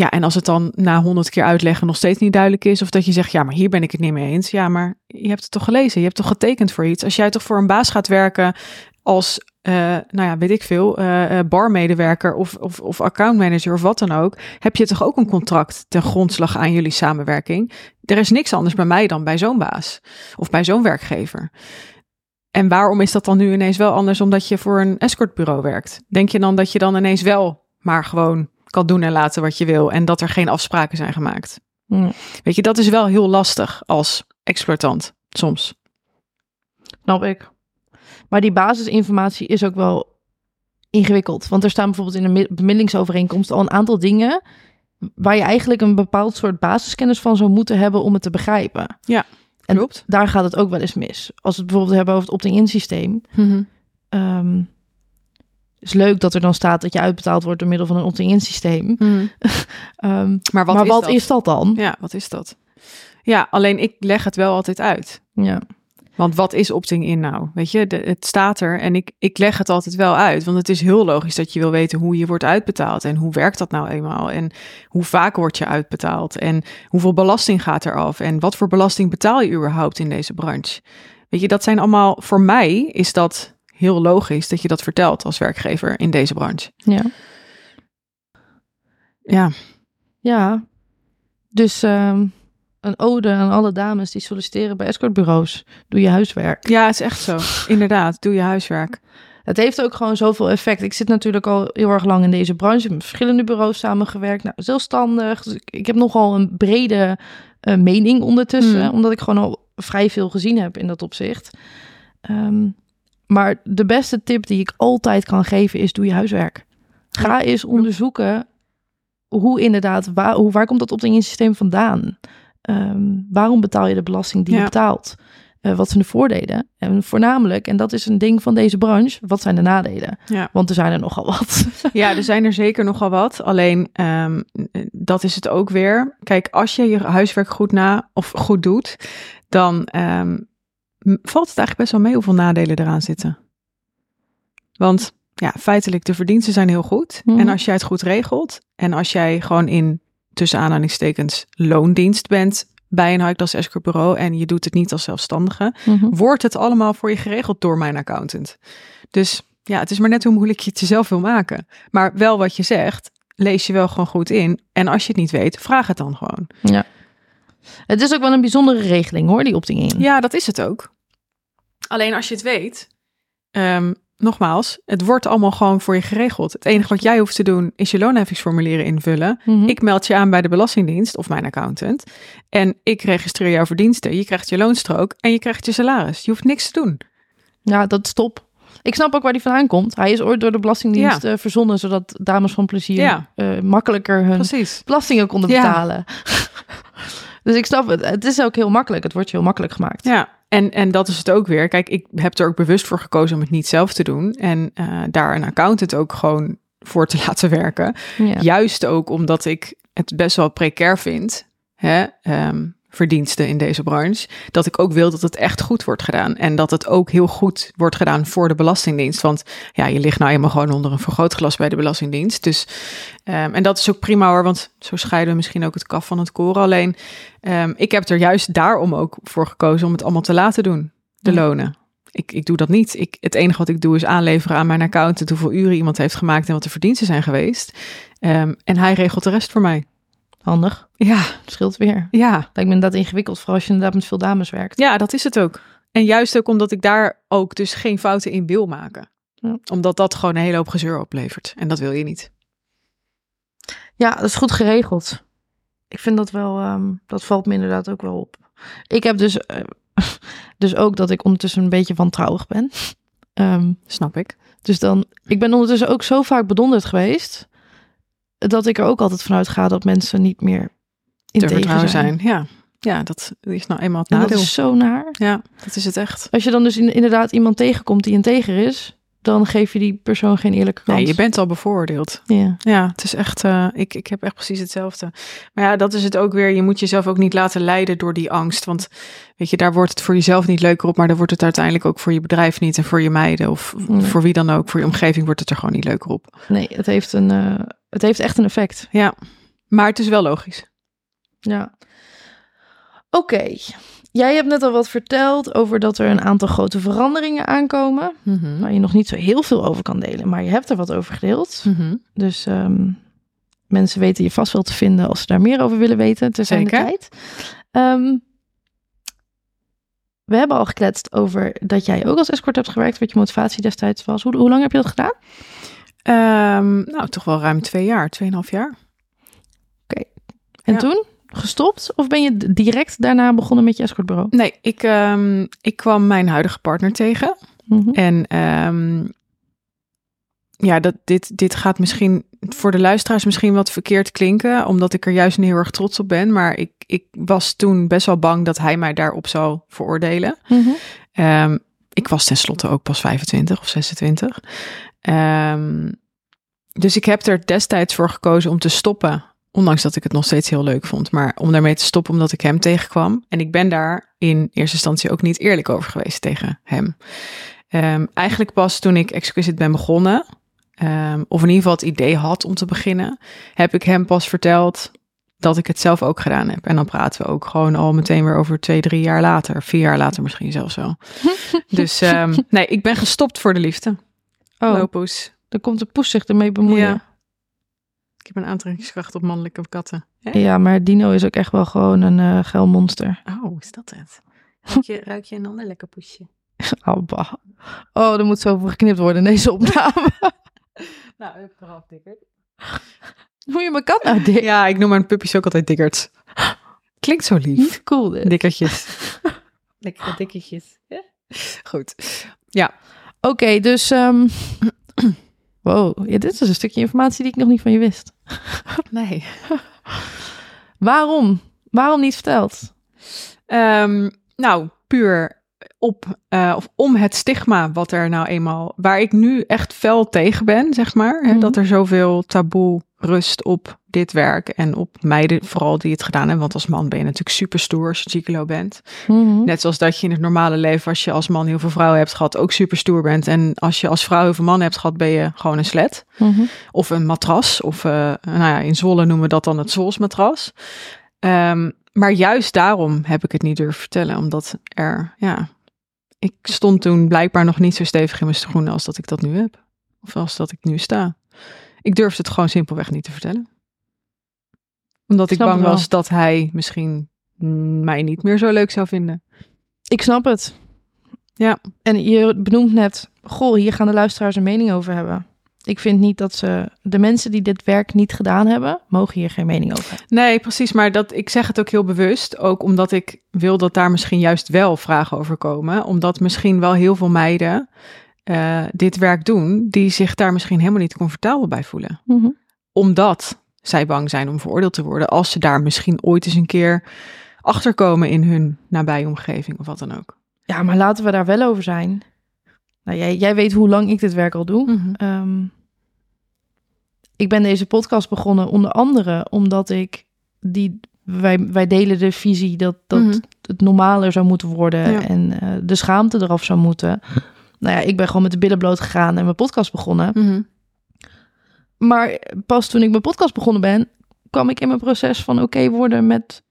ja, en als het dan na honderd keer uitleggen nog steeds niet duidelijk is, of dat je zegt, ja, maar hier ben ik het niet mee eens. Ja, maar je hebt het toch gelezen, je hebt toch getekend voor iets. Als jij toch voor een baas gaat werken als, eh, nou ja, weet ik veel, eh, eh, barmedewerker of, of, of accountmanager of wat dan ook, heb je toch ook een contract ten grondslag aan jullie samenwerking. Er is niks anders bij mij dan bij zo'n baas of bij zo'n werkgever. En waarom is dat dan nu ineens wel anders omdat je voor een escortbureau werkt? Denk je dan dat je dan ineens wel maar gewoon kan doen en laten wat je wil en dat er geen afspraken zijn gemaakt? Mhm. Weet je, dat is wel heel lastig als exploitant soms. Snap ik. Maar die basisinformatie is ook wel ingewikkeld. Want er staan bijvoorbeeld in een mi- bemiddelingsovereenkomst al een aantal dingen waar je eigenlijk een bepaald soort basiskennis van zou moeten hebben om het te begrijpen. Ja, en klopt. daar gaat het ook wel eens mis. Als we het bijvoorbeeld hebben over het opt-in systeem. ehm, is leuk dat er dan staat dat je uitbetaald wordt door middel van een opt-in systeem. Ehm, Maar wat, maar is, wat dat? is dat dan? Ja, wat is dat? Ja, alleen ik leg het wel altijd uit. Ja. Want wat is opting-in nou? Weet je, de, het staat er en ik, ik leg het altijd wel uit. Want het is heel logisch dat je wil weten hoe je wordt uitbetaald. En hoe werkt dat nou eenmaal? En hoe vaak word je uitbetaald? En hoeveel belasting gaat er af? En wat voor belasting betaal je überhaupt in deze branche? Weet je, dat zijn allemaal, voor mij is dat heel logisch dat je dat vertelt als werkgever in deze branche. Ja. Ja, Ja. Dus ehm, een ode aan alle dames die solliciteren bij escortbureaus. Doe je huiswerk. ja het is echt zo. Inderdaad, doe je huiswerk. Het heeft ook gewoon zoveel effect. Ik zit natuurlijk al heel erg lang in deze branche. Met verschillende bureaus samengewerkt. Nou, zelfstandig. Dus ik, ik heb nogal een brede eh, mening ondertussen. Hmm. Omdat ik gewoon al vrij veel gezien heb in dat opzicht. Ehm, maar de beste tip die ik altijd kan geven is: doe je huiswerk. Ga eens onderzoeken hoe inderdaad, waar, hoe, waar komt dat opdingingsysteem vandaan? Ehm, waarom betaal je de belasting die je betaalt? Eh, wat zijn de voordelen? En voornamelijk, en dat is een ding van deze branche, wat zijn de nadelen? Ja. Want er zijn er nogal wat. Ja, er zijn er zeker nogal wat. Alleen ehm, dat is het ook weer. Kijk, als je je huiswerk goed na of goed doet, dan ehm, valt het eigenlijk best wel mee hoeveel nadelen eraan zitten. Want ja, feitelijk, de verdiensten zijn heel goed. Mhm. En als jij het goed regelt en als jij gewoon in tussen aanhalingstekens loondienst bent bij een high-class escort bureau en je doet het niet als zelfstandige, wordt het allemaal voor je geregeld door mijn accountant. Dus ja, het is maar net hoe moeilijk je het jezelf wil maken. Maar wel wat je zegt, lees je wel gewoon goed in. En als je het niet weet, vraag het dan gewoon. Het is ook wel een bijzondere regeling hoor, die opting in. Ja, dat is het ook. Alleen als je het weet, ehm, nogmaals, het wordt allemaal gewoon voor je geregeld. Het enige wat jij hoeft te doen is je loonheffingsformulieren invullen. Mhm. Ik meld je aan bij de Belastingdienst of mijn accountant. En ik registreer jouw verdiensten. Je krijgt je loonstrook en je krijgt je salaris. Je hoeft niks te doen. Ja, dat is top. Ik snap ook waar die vandaan komt. Hij is ooit door de Belastingdienst eh, verzonnen, zodat dames van plezier Ja. eh, makkelijker hun Precies. belastingen konden Ja. dus ik snap het. Het is ook heel makkelijk. Het wordt je heel makkelijk gemaakt. Ja, en, en dat is het ook weer. Kijk, ik heb er ook bewust voor gekozen om het niet zelf te doen. En eh, daar een accountant ook gewoon voor te laten werken. Ja. Juist ook omdat ik het best wel precair vind. Hè? ehm, verdiensten in deze branche. Dat ik ook wil dat het echt goed wordt gedaan. En dat het ook heel goed wordt gedaan voor de Belastingdienst. Want ja, je ligt nou eenmaal gewoon onder een vergrootglas bij de Belastingdienst. Dus, ehm, en dat is ook prima hoor, want zo scheiden we misschien ook het kaf van het koren. Alleen, ehm, ik heb er juist daarom ook voor gekozen om het allemaal te laten doen. De Ja. lonen. Ik, ik doe dat niet. Ik, het enige wat ik doe is aanleveren aan mijn accountant hoeveel uren iemand heeft gemaakt en wat de verdiensten zijn geweest. Ehm, en hij regelt de rest voor mij. Handig. Ja, Scheelt weer. ja, Lijkt me inderdaad ingewikkeld, vooral als je inderdaad met veel dames werkt. ja, dat is het ook. En juist ook omdat ik daar ook dus geen fouten in wil maken. Ja. Omdat dat gewoon een hele hoop gezeur oplevert. En dat wil je niet. Ja, dat is goed geregeld. Ik vind dat wel, ehm, dat valt me inderdaad ook wel op. Ik heb dus, eh, dus ook dat ik ondertussen een beetje wantrouwig ben. Ehm, Snap ik. dus dan, ik ben ondertussen ook zo vaak bedonderd geweest, dat ik er ook altijd vanuit ga dat mensen niet meer Te integer vertrouwen zijn. zijn. Ja. ja, dat is nou eenmaal het En dat nadeel. is zo naar. Ja, dat is het echt. Als je dan dus in- inderdaad iemand tegenkomt die integer is, dan geef je die persoon geen eerlijke kans. Nee, je bent al bevooroordeeld. Ja. Ja, het is echt, eh, ik, ik heb echt precies hetzelfde. Maar ja, dat is het ook weer. Je moet jezelf ook niet laten leiden door die angst. Want weet je, daar wordt het voor jezelf niet leuker op, maar dan wordt het uiteindelijk ook voor je bedrijf niet en voor je meiden of Nee. voor wie dan ook, voor je omgeving wordt het er gewoon niet leuker op. Nee, het heeft, een, eh, het heeft echt een effect. Ja, maar het is wel logisch. Ja. Oké. Jij hebt net al wat verteld over dat er een aantal grote veranderingen aankomen. Waar je nog niet zo heel veel over kan delen, maar je hebt er wat over gedeeld. Mhm. Dus ehm, mensen weten je vast wel te vinden als ze daar meer over willen weten. Ter zijn de tijd. Ehm, we hebben al gekletst over dat jij ook als escort hebt gewerkt, wat je motivatie destijds was. Hoe, hoe lang heb je dat gedaan? Ehm, nou, toch wel ruim twee jaar, tweeënhalf jaar. En Ja. toen gestopt? Of ben je direct daarna begonnen met je escortbureau? Nee, ik, ehm, ik kwam mijn huidige partner tegen. Mhm. En ehm, ja, dat, dit, dit gaat misschien voor de luisteraars misschien wat verkeerd klinken, omdat ik er juist niet heel erg trots op ben. Maar ik, ik was toen best wel bang dat hij mij daarop zou veroordelen. Mhm. Ik was tenslotte ook pas 25 of 26. Ehm, dus ik heb er destijds voor gekozen om te stoppen. Ondanks dat ik het nog steeds heel leuk vond. Maar om daarmee te stoppen omdat ik hem tegenkwam. En ik ben daar in eerste instantie ook niet eerlijk over geweest tegen hem. Ehm, eigenlijk pas toen ik Exquisite ben begonnen. ehm, of in ieder geval het idee had om te beginnen. Heb ik hem pas verteld dat ik het zelf ook gedaan heb. En dan praten we ook gewoon al meteen weer over twee, drie jaar later. Vier jaar later misschien zelfs wel. dus nee, ik ben gestopt voor de liefde. Oh, Lopoes. dan komt de poes zich ermee bemoeien. Ja. Ik heb een aantrekkingskracht op mannelijke katten. Ja, maar Dino is ook echt wel gewoon een eh geil monster. Oh, is dat het? Ruik je, ruik je een ander lekker poesje? Oh, bah. oh, er moet zoveel geknipt worden in deze opname. Nou, ik heb eraf, Dikkert. Hoe je mijn kat nou dik? Ja, ik noem mijn puppies ook altijd Dikkert. Klinkt zo lief. Niet cool dit. Dikkertjes. Lekkere dikketjes. Goed. Oké, dus... ehm, wow, ja, dit is een stukje informatie die ik nog niet van je wist. Nee. Waarom? Waarom niet verteld? Ehm, nou, puur op eh, of om het stigma wat er nou eenmaal, waar ik nu echt fel tegen ben, zeg maar, hè, Mhm. dat er zoveel taboe rust op dit werk en op meiden vooral die het gedaan hebben. Want als man ben je natuurlijk super stoer als je gigolo bent. Mhm. Net zoals dat je in het normale leven, als je als man heel veel vrouwen hebt gehad, ook super stoer bent. En als je als vrouw heel veel mannen hebt gehad, ben je gewoon een slet. Mhm. Of een matras. Of eh, nou ja, in Zwolle noemen we dat dan het Zwolsmatras. Ehm, maar juist daarom heb ik het niet durven vertellen. Omdat er, ja, ik stond toen blijkbaar nog niet zo stevig in mijn schoenen als dat ik dat nu heb. Of als dat ik nu sta. Ik durfde het gewoon simpelweg niet te vertellen. Omdat ik Snap bang was dat hij misschien mm, mij niet meer zo leuk zou vinden. Ik snap het. Ja. En je benoemt net, goh, hier gaan de luisteraars een mening over hebben. Ik vind niet dat ze, de mensen die dit werk niet gedaan hebben, mogen hier geen mening over hebben. Nee, precies. Maar dat, ik zeg het ook heel bewust. Ook omdat ik wil dat daar misschien juist wel vragen over komen. Omdat misschien wel heel veel meiden eh, dit werk doen. Die zich daar misschien helemaal niet comfortabel bij voelen. Omdat zij bang zijn om veroordeeld te worden. Als ze daar misschien ooit eens een keer achterkomen in hun nabije omgeving of wat dan ook. Ja, maar laten we daar wel over zijn. Nou, jij, jij weet hoe lang ik dit werk al doe. Ehm, ik ben deze podcast begonnen onder andere omdat ik die wij, wij delen de visie dat, dat Mhm. het normaler zou moeten worden Ja. en eh, de schaamte eraf zou moeten. Nou ja, ik ben gewoon met de billen bloot gegaan en mijn podcast begonnen. Mhm. Maar pas toen ik mijn podcast begonnen ben, kwam ik in mijn proces van oké worden met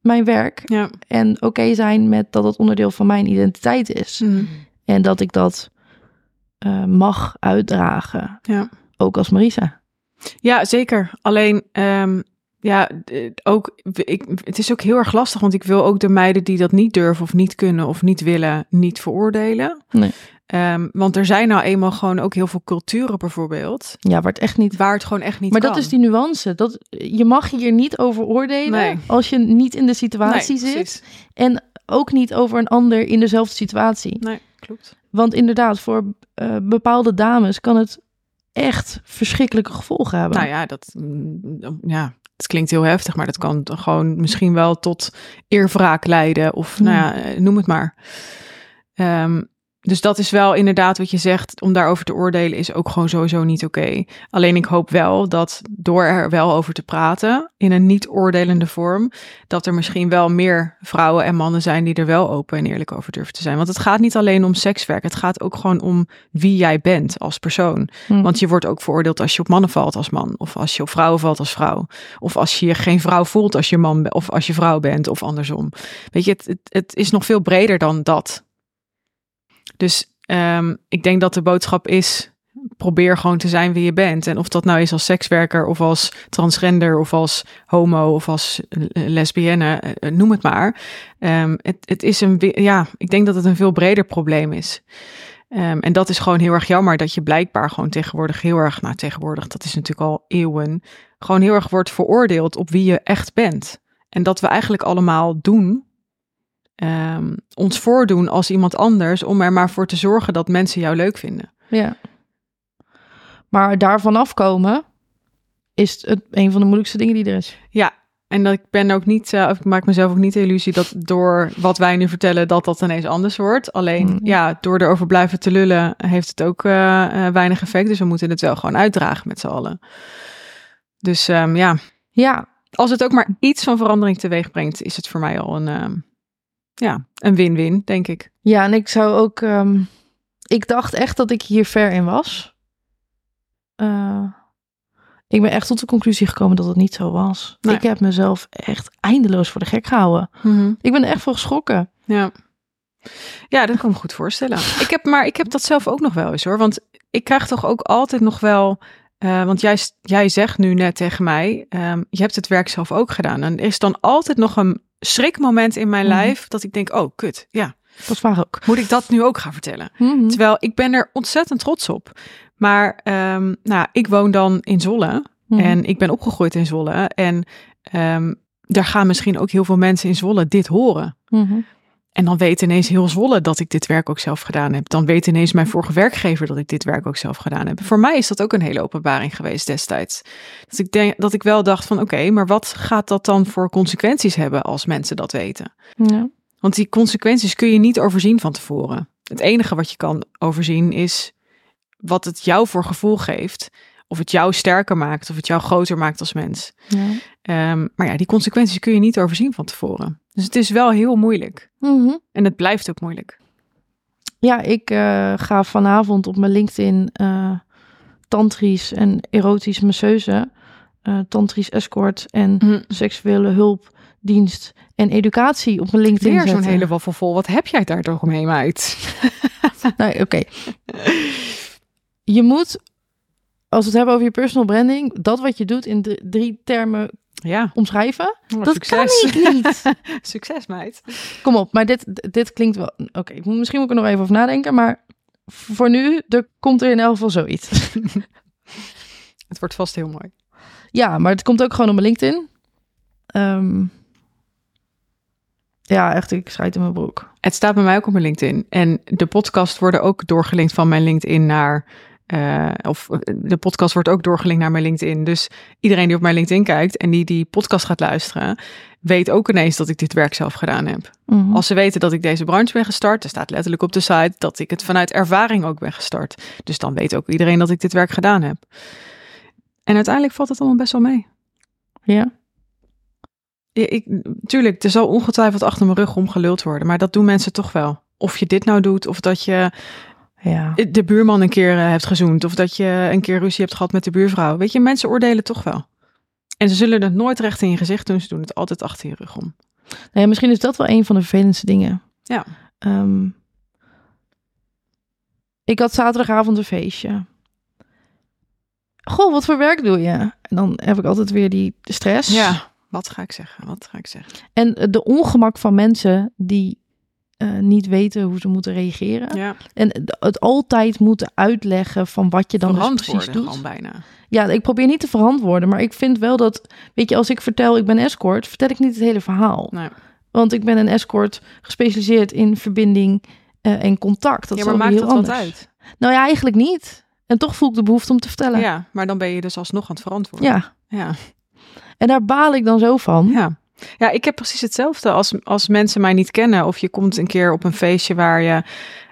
mijn werk Ja. en oké zijn met dat het onderdeel van mijn identiteit is. Mhm. En dat ik dat eh, mag uitdragen. Ja. Ook als Marisa. Ja, zeker. Alleen, ehm, ja, ook, ik, het is ook heel erg lastig, want ik wil ook de meiden die dat niet durven of niet kunnen of niet willen, niet veroordelen. Nee. Ehm, want er zijn nou eenmaal gewoon ook heel veel culturen bijvoorbeeld, Ja, waar het echt niet. waar het gewoon echt niet Maar kan. dat is die nuance. Dat, je mag hier niet over oordelen Nee. als je niet in de situatie nee, zit. precies. En ook niet over een ander in dezelfde situatie. Nee, klopt. Want inderdaad, voor eh, bepaalde dames kan het echt verschrikkelijke gevolgen hebben. Nou ja, dat, mm, ja, het klinkt heel heftig, maar dat kan gewoon misschien wel tot eerwraak leiden of nou ja, eh, noem het maar. Ehm, dus dat is wel inderdaad wat je zegt, om daarover te oordelen is ook gewoon sowieso niet oké. Alleen ik hoop wel dat door er wel over te praten, in een niet oordelende vorm, dat er misschien wel meer vrouwen en mannen zijn die er wel open en eerlijk over durven te zijn. Want het gaat niet alleen om sekswerk, het gaat ook gewoon om wie jij bent als persoon. Hm. Want je wordt ook veroordeeld als je op mannen valt als man. Of als je op vrouwen valt als vrouw. Of als je je geen vrouw voelt als je man bent. Of als je vrouw bent. Of andersom. Weet je, het, het, het is nog veel breder dan dat. Dus ehm, ik denk dat de boodschap is... Probeer gewoon te zijn wie je bent. En of dat nou is als sekswerker of als transgender of als homo of als eh, lesbienne, eh, noem het maar. Ehm, het, het is een, ja, ik denk dat het een veel breder probleem is. Ehm, en dat is gewoon heel erg jammer dat je blijkbaar gewoon tegenwoordig heel erg, nou tegenwoordig, dat is natuurlijk al eeuwen, gewoon heel erg wordt veroordeeld op wie je echt bent. En dat we eigenlijk allemaal doen, ehm, ons voordoen als iemand anders, om er maar voor te zorgen dat mensen jou leuk vinden. Ja. Maar daarvan afkomen is het een van de moeilijkste dingen die er is. En dat ik ben ook niet, of ik maak mezelf ook niet de illusie dat door wat wij nu vertellen, dat dat ineens anders wordt. Alleen, Mm. ja, door erover blijven te lullen, heeft het ook eh, eh, weinig effect. Dus we moeten het wel gewoon uitdragen met z'n allen. Dus ehm, ja, Ja, Als het ook maar iets van verandering teweeg brengt, is het voor mij al een, ehm, ja, een win-win, denk ik. ja, en ik zou ook. ehm, ik dacht echt dat ik hier ver in was. Eh, ik ben echt tot de conclusie gekomen dat het niet zo was. Nee. Ik heb mezelf echt eindeloos voor de gek gehouden. Ik ben er echt voor geschrokken. Ja. Ja, dat kan ik me goed voorstellen. Ik heb, maar ik heb dat zelf ook nog wel eens hoor. Want ik krijg toch ook altijd nog wel. eh, want jij, jij zegt nu net tegen mij, ehm, je hebt het werk zelf ook gedaan. En er is dan altijd nog een schrikmoment in mijn Mhm. lijf dat ik denk, oh kut, ja, Dat is waar ook. moet ik dat nu ook gaan vertellen? Mhm. Terwijl ik ben er ontzettend trots op. Maar ehm, nou, ik woon dan in Zwolle Mhm. en ik ben opgegroeid in Zwolle. En ehm, daar gaan misschien ook heel veel mensen in Zwolle dit horen. En dan weet ineens heel Zwolle dat ik dit werk ook zelf gedaan heb. Dan weet ineens mijn vorige werkgever dat ik dit werk ook zelf gedaan heb. Voor mij is dat ook een hele openbaring geweest destijds. Dat ik, denk, dat ik wel dacht van oké, maar wat gaat dat dan voor consequenties hebben als mensen dat weten? Ja. Want die consequenties kun je niet overzien van tevoren. Het enige wat je kan overzien is wat het jou voor gevoel geeft. Of het jou sterker maakt, of het jou groter maakt als mens. Ja. Ehm, maar ja, die consequenties kun je niet overzien van tevoren. Dus het is wel heel moeilijk. Mhm. En het blijft ook moeilijk. Ja, ik eh, ga vanavond op mijn LinkedIn eh tantrisch en erotisch masseuse, eh tantrisch escort en seksuele hulpdienst en educatie op mijn LinkedIn Weer zo'n zetten. hele waffel vol. Wat heb jij daar toch mee, meid? Nee, oké. Je moet, als we het hebben over je personal branding, dat wat je doet in drie termen Ja, omschrijven. dat dat kan ik niet. Succes, meid. Kom op, maar dit, dit klinkt wel... Oké, misschien moet ik er nog even over nadenken, maar voor nu, er komt er in elk geval zoiets. Het wordt vast heel mooi. Ja, maar het komt ook gewoon op mijn LinkedIn. Ehm, ja, echt, ik schijt in mijn broek. Het staat bij mij ook op mijn LinkedIn. En de podcast worden ook doorgelinkt van mijn LinkedIn naar. Eh, of eh, de podcast wordt ook doorgelinkt naar mijn LinkedIn. Dus iedereen die op mijn LinkedIn kijkt en die die podcast gaat luisteren, weet ook ineens dat ik dit werk zelf gedaan heb. Mhm. Als ze weten dat ik deze branche ben gestart, er staat letterlijk op de site dat ik het vanuit ervaring ook ben gestart. Dus dan weet ook iedereen dat ik dit werk gedaan heb. En uiteindelijk valt het allemaal best wel mee. Ja, Ja, ik, tuurlijk, er zal ongetwijfeld achter mijn rug omgeluld worden, maar dat doen mensen toch wel. Of je dit nou doet, of dat je ja. de buurman een keer eh, hebt gezoend, of dat je een keer ruzie hebt gehad met de buurvrouw. Weet je, mensen oordelen toch wel. En ze zullen het nooit recht in je gezicht doen, ze doen het altijd achter je rug om. Nee, misschien is dat wel een van de vervelendste dingen. Ja. Ehm, ik had zaterdagavond een feestje. Goh, wat voor werk doe je? En dan heb ik altijd weer die stress. Ja, wat ga ik zeggen? Wat ga ik zeggen? En de ongemak van mensen die eh, niet weten hoe ze moeten reageren. Ja, En het altijd moeten uitleggen van wat je dan dus precies doet. bijna. Ja, ik probeer niet te verantwoorden, maar ik vind wel dat, weet je, als ik vertel ik ben escort, vertel ik niet het hele verhaal. Nee. Want ik ben een escort gespecialiseerd in verbinding eh, en contact. Dat ja, maar maakt heel het wat anders. uit? Nou ja, eigenlijk niet. En toch voel ik de behoefte om te vertellen. Ja. Ja, maar dan ben je dus alsnog aan het verantwoorden. Ja. En daar baal ik dan zo van. Ja. Ja, ik heb precies hetzelfde als, als mensen mij niet kennen. Of je komt een keer op een feestje waar je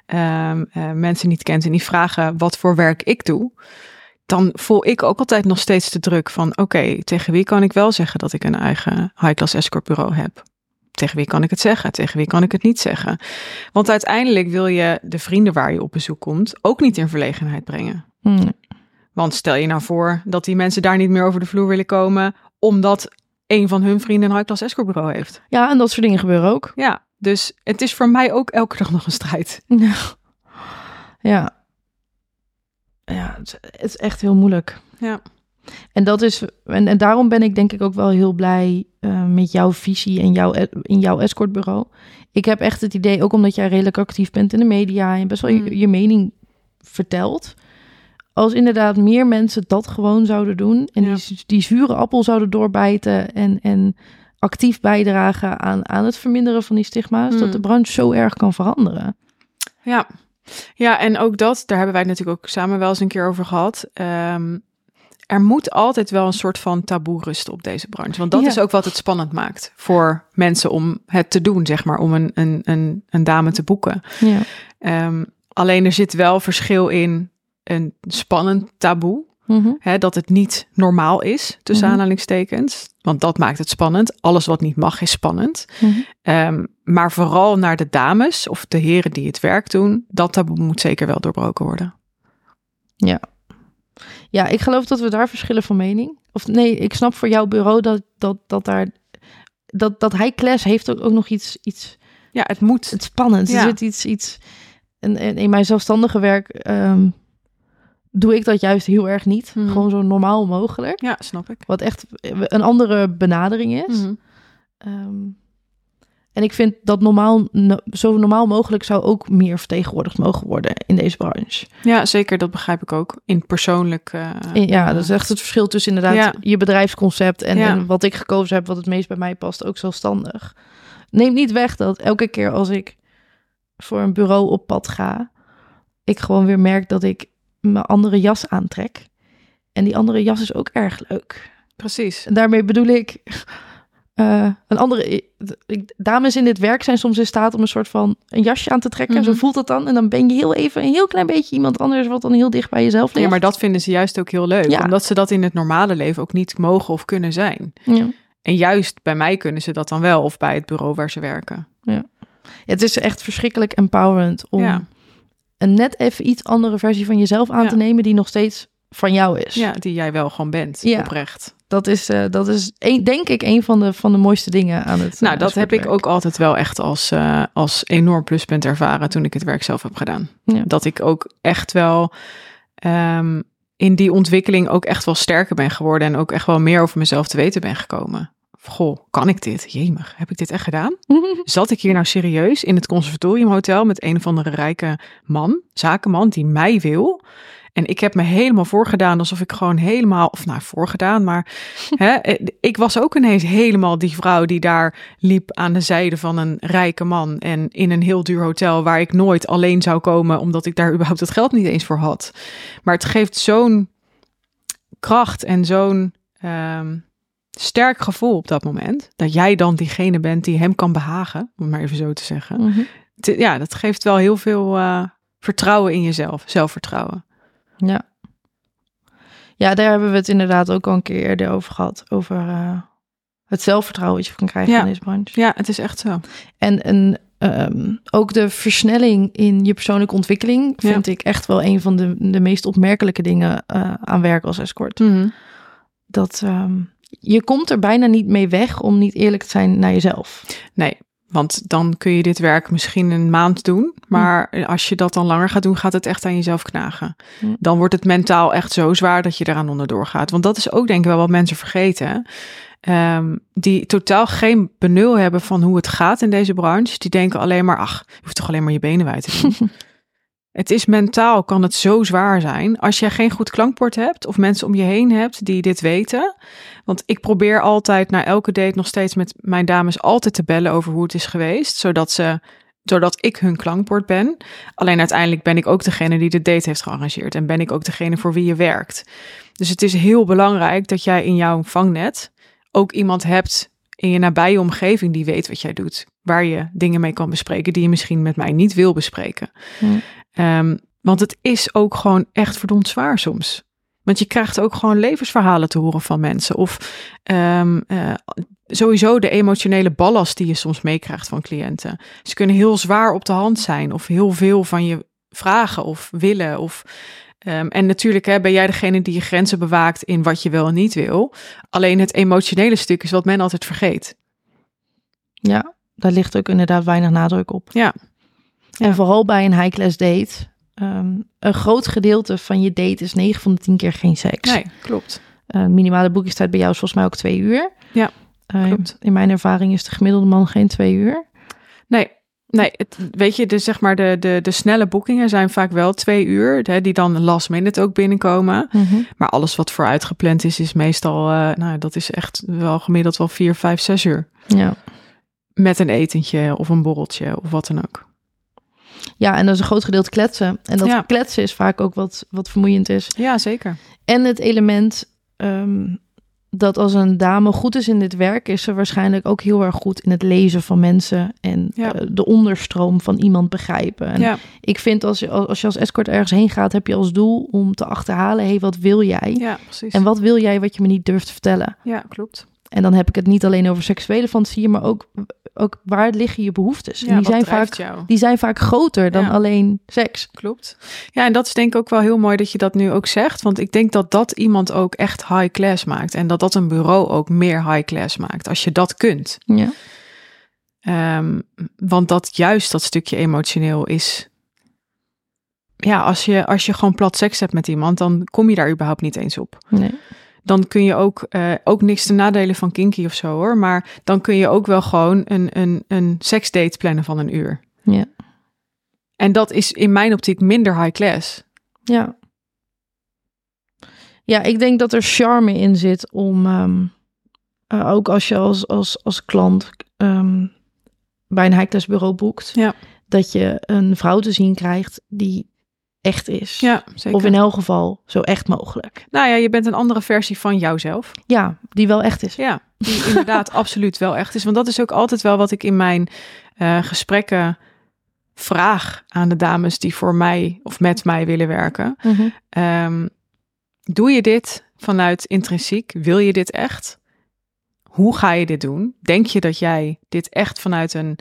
ehm, eh, mensen niet kent en die vragen wat voor werk ik doe. Dan voel ik ook altijd nog steeds de druk van: oké, tegen wie kan ik wel zeggen dat ik een eigen high-class escort bureau heb? Tegen wie kan ik het zeggen? Tegen wie kan ik het niet zeggen? Want uiteindelijk wil je de vrienden waar je op bezoek komt ook niet in verlegenheid brengen. Hm. Want stel je nou voor dat die mensen daar niet meer over de vloer willen komen, omdat een van hun vrienden een escort bureau heeft. Ja, en dat soort dingen gebeuren ook. Ja, dus het is voor mij ook elke dag nog een strijd. Ja. Ja. Het, is echt heel moeilijk. Ja. En dat is, en, en daarom ben ik denk ik ook wel heel blij eh, met jouw visie en jouw, in jouw escortbureau. Ik heb echt het idee, ook omdat jij redelijk actief bent in de media en best wel Mm. je, je mening vertelt. Als inderdaad meer mensen dat gewoon zouden doen en Ja. die, die zure appel zouden doorbijten en, en actief bijdragen aan, aan het verminderen van die stigma's, Mm. dat de branche zo erg kan veranderen. Ja. ja, en ook dat, daar hebben wij natuurlijk ook samen wel eens een keer over gehad. Ehm, er moet altijd wel een soort van taboe rusten op deze branche. Want dat Ja. is ook wat het spannend maakt voor mensen om het te doen, zeg maar, om een, een, een, een dame te boeken. Ja. Ehm, alleen er zit wel verschil in een spannend taboe Mhm. Hè, dat het niet normaal is, tussen Mhm. aanhalingstekens. Want dat maakt het spannend. Alles wat niet mag is spannend. Mhm. Ehm, maar vooral naar de dames of de heren die het werk doen, dat taboe moet zeker wel doorbroken worden. Ja, ik geloof dat we daar verschillen van mening. Of nee, ik snap voor jouw bureau dat, dat, dat daar. Dat, dat high class heeft ook, ook nog iets, iets Ja, het moet. het spannend. Ja. Er zit iets. iets en, en in mijn zelfstandige werk ehm, doe ik dat juist heel erg niet. Mhm. Gewoon zo normaal mogelijk. Ja, snap ik. Wat echt een andere benadering is. Mhm. Ehm, en ik vind dat normaal, no- zo normaal mogelijk zou ook meer vertegenwoordigd mogen worden in deze branche. Ja, zeker. Dat begrijp ik ook. In persoonlijk. eh, ja, eh, dat is echt het verschil tussen inderdaad Ja. je bedrijfsconcept en, Ja. en wat ik gekozen heb, wat het meest bij mij past, ook zelfstandig. Neem niet weg dat elke keer als ik voor een bureau op pad ga, ik gewoon weer merk dat ik mijn andere jas aantrek. En die andere jas is ook erg leuk. Precies. En daarmee bedoel ik, eh, een andere, ik- dames in dit werk zijn soms in staat om een soort van een jasje aan te trekken. Mhm. Zo voelt dat dan. En dan ben je heel even een heel klein beetje iemand anders, wat dan heel dicht bij jezelf ligt. Ja, maar dat vinden ze juist ook heel leuk. Ja. Omdat ze dat in het normale leven ook niet mogen of kunnen zijn. Ja. En juist bij mij kunnen ze dat dan wel. Of bij het bureau waar ze werken. Ja, het is echt verschrikkelijk empowerend om Ja. Een net even iets andere versie van jezelf aan Ja. te nemen die nog steeds van jou is. Ja, die jij wel gewoon bent. Ja. Oprecht. Dat is, eh, dat is een, denk ik een van de, van de mooiste dingen aan het. Nou, dat heb ik ook altijd wel echt als, eh, als enorm pluspunt ervaren toen ik het werk zelf heb gedaan. Ja. Dat ik ook echt wel ehm, in die ontwikkeling ook echt wel sterker ben geworden en ook echt wel meer over mezelf te weten ben gekomen. Goh, kan ik dit? Jemig, heb ik dit echt gedaan? Zat ik hier nou serieus in het conservatoriumhotel met een of andere rijke man, zakenman, die mij wil? En ik heb me helemaal voorgedaan alsof ik gewoon helemaal, of nou voorgedaan, maar hè, eh, ik was ook ineens helemaal die vrouw die daar liep aan de zijde van een rijke man en in een heel duur hotel waar ik nooit alleen zou komen omdat ik daar überhaupt het geld niet eens voor had. Maar het geeft zo'n kracht en zo'n ehm, sterk gevoel op dat moment dat jij dan diegene bent die hem kan behagen, om het maar even zo te zeggen. Mhm. Ja, dat geeft wel heel veel eh, vertrouwen in jezelf, zelfvertrouwen. Ja. Ja, daar hebben we het inderdaad ook al een keer eerder over gehad. Over eh, het zelfvertrouwen dat je kan krijgen Ja. in deze branche. Ja, het is echt zo. En, en ehm, ook de versnelling in je persoonlijke ontwikkeling Ja. vind ik echt wel een van de, de meest opmerkelijke dingen eh, aan werk als escort. Dat ehm, je komt er bijna niet mee weg om niet eerlijk te zijn naar jezelf. Nee, want dan kun je dit werk misschien een maand doen. Maar als je dat dan langer gaat doen, gaat het echt aan jezelf knagen. Hm. Dan wordt het mentaal echt zo zwaar dat je eraan onderdoor gaat. Want dat is ook denk ik wel wat mensen vergeten. Ehm, die totaal geen benul hebben van hoe het gaat in deze branche. Die denken alleen maar, ach, je hoeft toch alleen maar je benen wijd te doen. het is mentaal, kan het zo zwaar zijn. Als je geen goed klankbord hebt of mensen om je heen hebt die dit weten. Want ik probeer altijd na elke date nog steeds met mijn dames altijd te bellen over hoe het is geweest. Zodat ze, zodat ik hun klankbord ben. Alleen uiteindelijk ben ik ook degene die de date heeft gearrangeerd. En ben ik ook degene voor wie je werkt. Dus het is heel belangrijk dat jij in jouw vangnet ook iemand hebt in je nabije omgeving die weet wat jij doet. Waar je dingen mee kan bespreken die je misschien met mij niet wil bespreken. Ehm, want het is ook gewoon echt verdomd zwaar soms. Want je krijgt ook gewoon levensverhalen te horen van mensen. Of ehm, eh, sowieso de emotionele ballast die je soms meekrijgt van cliënten. Ze kunnen heel zwaar op de hand zijn. Of heel veel van je vragen of willen. Of, ehm, en natuurlijk hè, ben jij degene die je grenzen bewaakt in wat je wel en niet wil. Alleen het emotionele stuk is wat men altijd vergeet. Ja, daar ligt ook inderdaad weinig nadruk op. Ja. En Ja. vooral bij een high-class date. ehm, een groot gedeelte van je date is 9 van de 10 keer geen seks. Nee, klopt. Eh, minimale boekingstijd bij jou is volgens mij ook twee uur. Ja, klopt. In mijn ervaring is de gemiddelde man geen twee uur. Nee, nee het, weet je, de, zeg maar de, de, de snelle boekingen zijn vaak wel twee uur, hè, die dan last minute ook binnenkomen. Maar alles wat vooruit gepland is, is meestal, eh, nou, dat is echt wel gemiddeld wel vier, vijf, zes uur. Ja. Met een etentje of een borreltje of wat dan ook. Ja, en dat is een groot gedeelte kletsen. En dat Ja. kletsen is vaak ook wat, wat vermoeiend is. Ja, zeker. En het element, ehm, dat als een dame goed is in dit werk, is ze waarschijnlijk ook heel erg goed in het lezen van mensen en Ja. eh, de onderstroom van iemand begrijpen. En Ja, ik vind als je, als je als escort ergens heen gaat, heb je als doel om te achterhalen, hé, hey, wat wil jij? ja, precies. En wat wil jij wat je me niet durft te vertellen? Ja, klopt. En dan heb ik het niet alleen over seksuele fantasieën, maar ook, ook waar liggen je behoeftes? Ja, en die zijn, vaak, jou? die zijn vaak groter dan Ja. alleen seks. Klopt. Ja, en dat is denk ik ook wel heel mooi dat je dat nu ook zegt. Want ik denk dat dat iemand ook echt high class maakt. En dat dat een bureau ook meer high class maakt. Als je dat kunt. Ja. Ehm, want dat juist dat stukje emotioneel is. Ja, als je, als je gewoon plat seks hebt met iemand, dan kom je daar überhaupt niet eens op. Nee. Dan kun je ook, eh, ook niks te nadelen van kinky of zo hoor. Maar dan kun je ook wel gewoon een, een, een seksdate plannen van een uur. Ja. En dat is in mijn optiek minder high class. Ja. Ja, ik denk dat er charme in zit om, ehm, eh, ook als je als, als, als klant ehm, bij een high-class bureau boekt, Ja. dat je een vrouw te zien krijgt die echt is. Ja, zeker. Of in elk geval zo echt mogelijk. Nou ja, je bent een andere versie van jouzelf. Ja, die wel echt is. Ja, die inderdaad absoluut wel echt is. Want dat is ook altijd wel wat ik in mijn eh, gesprekken vraag aan de dames die voor mij of met mij willen werken. Mhm. Ehm, doe je dit vanuit intrinsiek? Wil je dit echt? Hoe ga je dit doen? Denk je dat jij dit echt vanuit een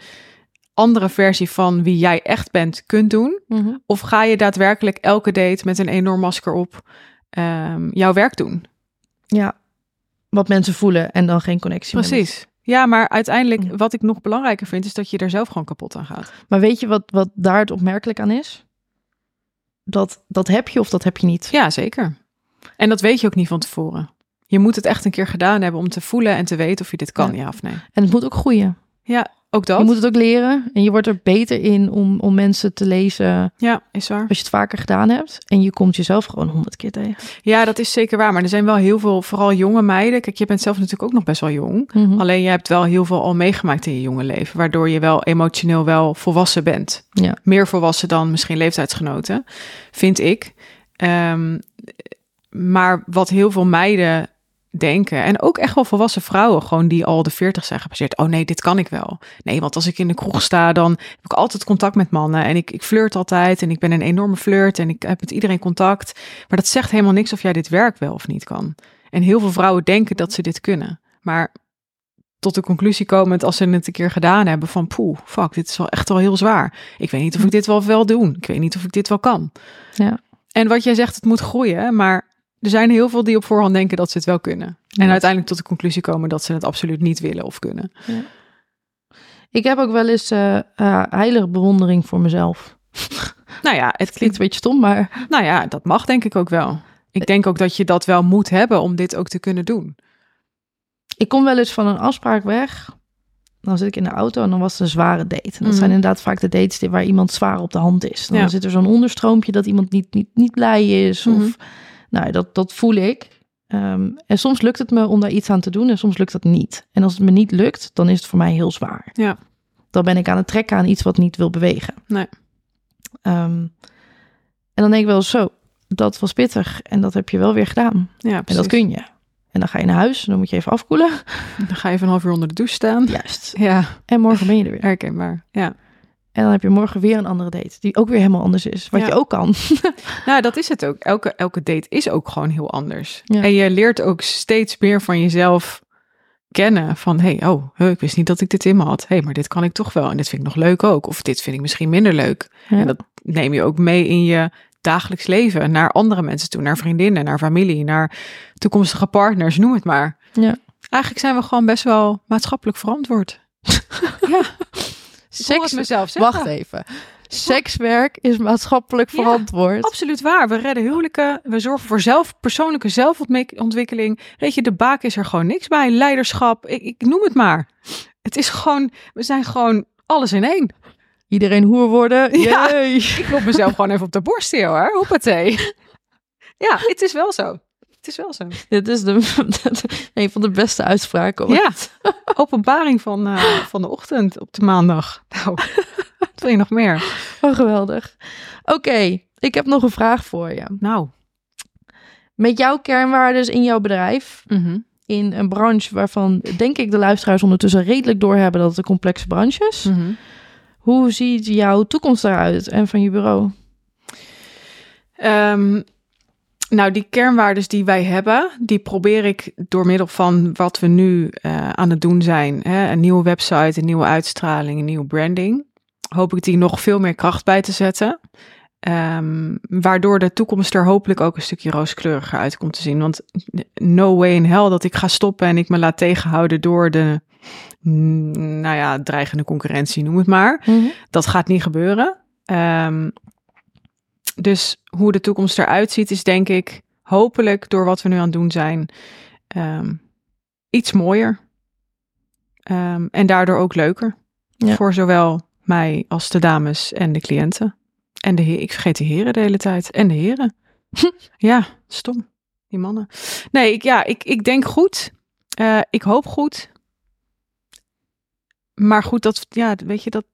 andere versie van wie jij echt bent kunt doen? Mhm. Of ga je daadwerkelijk elke date met een enorm masker op ehm, jouw werk doen? Ja, wat mensen voelen en dan geen connectie met. Precies. Ja, maar uiteindelijk, Mhm. wat ik nog belangrijker vind, is dat je er zelf gewoon kapot aan gaat. Maar weet je wat, wat daar het opmerkelijk aan is? Dat, dat heb je of dat heb je niet. Ja, zeker. En dat weet je ook niet van tevoren. Je moet het echt een keer gedaan hebben om te voelen en te weten of je dit kan, Ja. ja, of nee. En het moet ook groeien. Ja, ook dat. Je moet het ook leren en je wordt er beter in om, om mensen te lezen Ja, is waar. als je het vaker gedaan hebt. En je komt jezelf gewoon honderd keer tegen. Ja, dat is zeker waar. Maar er zijn wel heel veel, vooral jonge meiden. Kijk, je bent zelf natuurlijk ook nog best wel jong. Mhm. Alleen je hebt wel heel veel al meegemaakt in je jonge leven. Waardoor je wel emotioneel wel volwassen bent. Ja. Meer volwassen dan misschien leeftijdsgenoten, vind ik. Ehm, maar wat heel veel meiden denken, en ook echt wel volwassen vrouwen, gewoon die al de 40 zijn gepasseerd. Oh nee, dit kan ik wel. Nee, want als ik in de kroeg sta, dan heb ik altijd contact met mannen. En ik, ik flirt altijd en ik ben een enorme flirt en ik heb met iedereen contact. Maar dat zegt helemaal niks of jij dit werk wel of niet kan. En heel veel vrouwen denken dat ze dit kunnen. Maar tot de conclusie komend als ze het een keer gedaan hebben van poeh, fuck, dit is wel echt wel heel zwaar. Ik weet niet of ik dit wel wel doen. Ik weet niet of ik dit wel kan. Ja. En wat jij zegt, het moet groeien, maar er zijn heel veel die op voorhand denken dat ze het wel kunnen. En Ja. uiteindelijk tot de conclusie komen dat ze het absoluut niet willen of kunnen. Ik heb ook wel eens eh, eh, heilige bewondering voor mezelf. Nou ja, het Klinkt een beetje stom, maar nou ja, dat mag denk ik ook wel. Ik denk ook dat je dat wel moet hebben om dit ook te kunnen doen. ik kom wel eens van een afspraak weg. Dan zit ik in de auto en dan was het een zware date. En dat Mhm. zijn inderdaad vaak de dates die- waar iemand zwaar op de hand is. Dan Ja. zit er zo'n onderstroompje dat iemand niet, niet, niet blij is. Mhm. Of, nou, dat, dat voel ik. Ehm, en soms lukt het me om daar iets aan te doen en soms lukt dat niet. En als het me niet lukt, dan is het voor mij heel zwaar. Ja. Dan ben ik aan het trekken aan iets wat niet wil bewegen. Nee. Ehm, en dan denk ik wel zo, dat was pittig en dat heb je wel weer gedaan. Ja, En dat kun je. En dan ga je naar huis, dan moet je even afkoelen. Dan ga je een half uur onder de douche staan. Juist. Ja, En morgen ben je er weer. herkenbaar. Ja. En dan heb je morgen weer een andere date, die ook weer helemaal anders is. Wat Ja. je ook kan. Nou, dat is het ook. Elke, elke date is ook gewoon heel anders. Ja. En je leert ook steeds meer van jezelf kennen. Van, hey, oh, ik wist niet dat ik dit in me had. hey, maar dit kan ik toch wel. En dit vind ik nog leuk ook. Of dit vind ik misschien minder leuk. Ja. En dat neem je ook mee in je dagelijks leven. Naar andere mensen toe. Naar vriendinnen, naar familie, naar toekomstige partners. Noem het maar. Ja. Eigenlijk zijn we gewoon best wel maatschappelijk verantwoord. ja, Seks, mezelf zeggen. wacht even. Sekswerk is maatschappelijk Ja, verantwoord. Absoluut waar. We redden huwelijken. We zorgen voor zelf, persoonlijke zelfontwikkeling. Weet je, de baak is er gewoon niks bij. Leiderschap, ik, ik noem het maar. Het is gewoon, we zijn gewoon alles in één. Iedereen hoer worden. Ja. Ik klop mezelf gewoon even op de borst hier hoor. Hoppatee. Ja, het is wel zo. Het is wel zo. Dit is de, een van de beste uitspraken. ooit. Ja, openbaring van, eh, van de ochtend op de maandag. Nou, wat wil je nog meer? Oh, geweldig. Oké, ik heb nog een vraag voor je. Nou, Met jouw kernwaarden in jouw bedrijf, mhm. in een branche waarvan, denk ik, de luisteraars ondertussen redelijk doorhebben dat het een complexe branche is. Mhm. Hoe ziet jouw toekomst eruit en van je bureau? Ehm, nou, die kernwaarden die wij hebben, die probeer ik door middel van wat we nu eh, aan het doen zijn. Hè, een nieuwe website, een nieuwe uitstraling, een nieuwe branding. Hoop ik die nog veel meer kracht bij te zetten. Ehm, waardoor de toekomst er hopelijk ook een stukje rooskleuriger uit komt te zien. Want no way in hell dat ik ga stoppen en ik me laat tegenhouden door de, mm, nou ja, dreigende concurrentie, noem het maar. Dat gaat niet gebeuren. Ehm, dus hoe de toekomst eruit ziet, is denk ik hopelijk door wat we nu aan het doen zijn, ehm, iets mooier. Ehm, en daardoor ook leuker. Ja. Voor zowel mij als de dames en de cliënten. En de heer, ik vergeet de heren de hele tijd. En de heren. ja, stom. Die mannen. Nee, ik, ja, ik, ik denk goed. Eh, ik hoop goed. Maar goed, dat, ja, weet je, dat,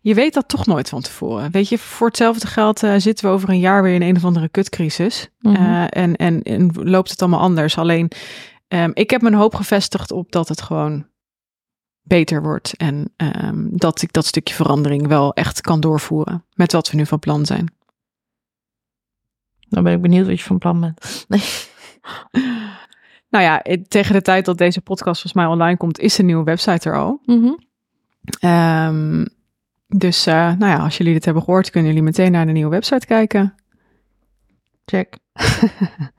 je weet dat toch nooit van tevoren. Weet je, voor hetzelfde geld eh, zitten we over een jaar weer in een of andere kutcrisis. Mhm. Eh, en, en, en loopt het allemaal anders. Alleen, ehm, ik heb mijn hoop gevestigd op dat het gewoon beter wordt. En ehm, dat ik dat stukje verandering wel echt kan doorvoeren. Met wat we nu van plan zijn. Dan ben ik benieuwd wat je van plan bent. Nee. Nou ja, het- tegen de tijd dat deze podcast volgens mij online komt, is de nieuwe website er al. Mhm. Ehm, dus eh, nou ja, als jullie dit hebben gehoord, kunnen jullie meteen naar de nieuwe website kijken. Check.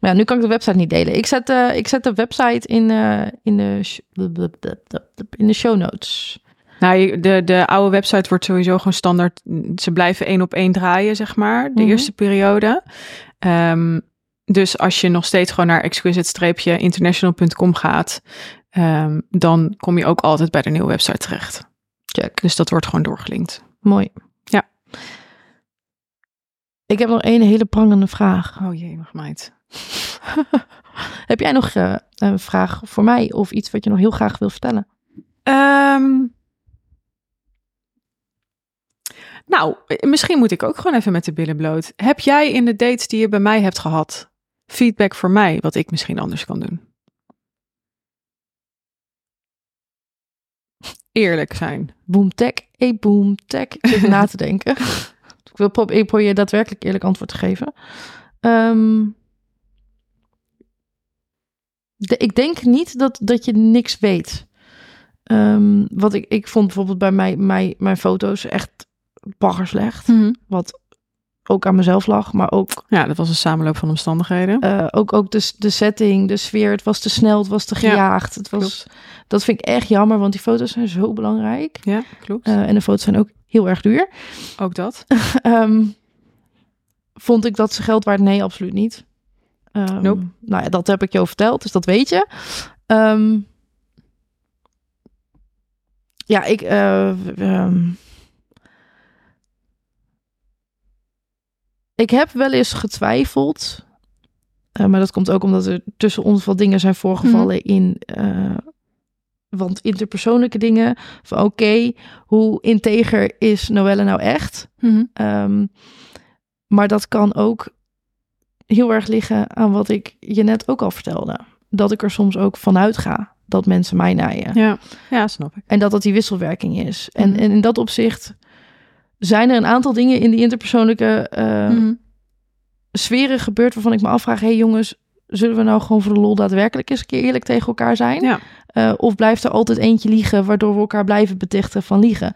Ja, nu kan ik de website niet delen. Ik zet, eh, ik zet de website in, eh, in, de, in de show notes. Nou, de, de oude website wordt sowieso gewoon standaard. Ze blijven één op één draaien, zeg maar, de Mhm. eerste periode. Ehm, dus als je nog steeds gewoon naar exquisite-international.com gaat, ehm, dan kom je ook altijd bij de nieuwe website terecht. Check. Dus dat wordt gewoon doorgelinkt. Mooi. Ja. Ik heb nog één hele prangende vraag. Oh jee, mag meid. Heb jij nog eh, een vraag voor mij of iets wat je nog heel graag wil vertellen? Ehm, nou, eh, misschien moet ik ook gewoon even met de billen bloot. Heb jij in de dates die je bij mij hebt gehad feedback voor mij wat ik misschien anders kan doen? Eerlijk zijn. Boomtech, hey boomtech. Zit na te denken. ik, wil pro ik probeer daadwerkelijk eerlijk antwoord te geven. Ehm, de, ik denk niet dat, dat je niks weet. Ehm, wat ik, ik vond bijvoorbeeld bij mij, mijn, mijn foto's echt baggerslecht. Wat ook aan mezelf lag, maar ook, Ja, dat was een samenloop van omstandigheden. eh, ook, ook de, de setting, de sfeer. Het was te snel, het was te Ja, gejaagd. het was, dat vind ik echt jammer, want die foto's zijn zo belangrijk. Ja, klopt. Eh, en de foto's zijn ook heel erg duur. ook dat. Ehm, vond ik dat ze geld waard? Nee, absoluut niet. Nope. Nou ja, dat heb ik jou verteld, dus dat weet je. Ehm, ja, ik... eh, ik heb wel eens getwijfeld. eh, maar dat komt ook omdat er tussen ons wat dingen zijn voorgevallen in... eh, want interpersoonlijke dingen. Van oké, hoe integer is Noelle nou echt? Ehm, maar dat kan ook heel erg liggen aan wat ik je net ook al vertelde. Dat ik er soms ook vanuit ga dat mensen mij naaien. Ja, ja snap ik. En dat dat die wisselwerking is. En, Mhm. en in dat opzicht zijn er een aantal dingen in die interpersoonlijke Mhm. sferen gebeurd waarvan ik me afvraag: hé hey jongens, zullen we nou gewoon voor de lol daadwerkelijk eens een keer eerlijk tegen elkaar zijn? Ja. Eh, of blijft er altijd eentje liegen, waardoor we elkaar blijven betichten van liegen?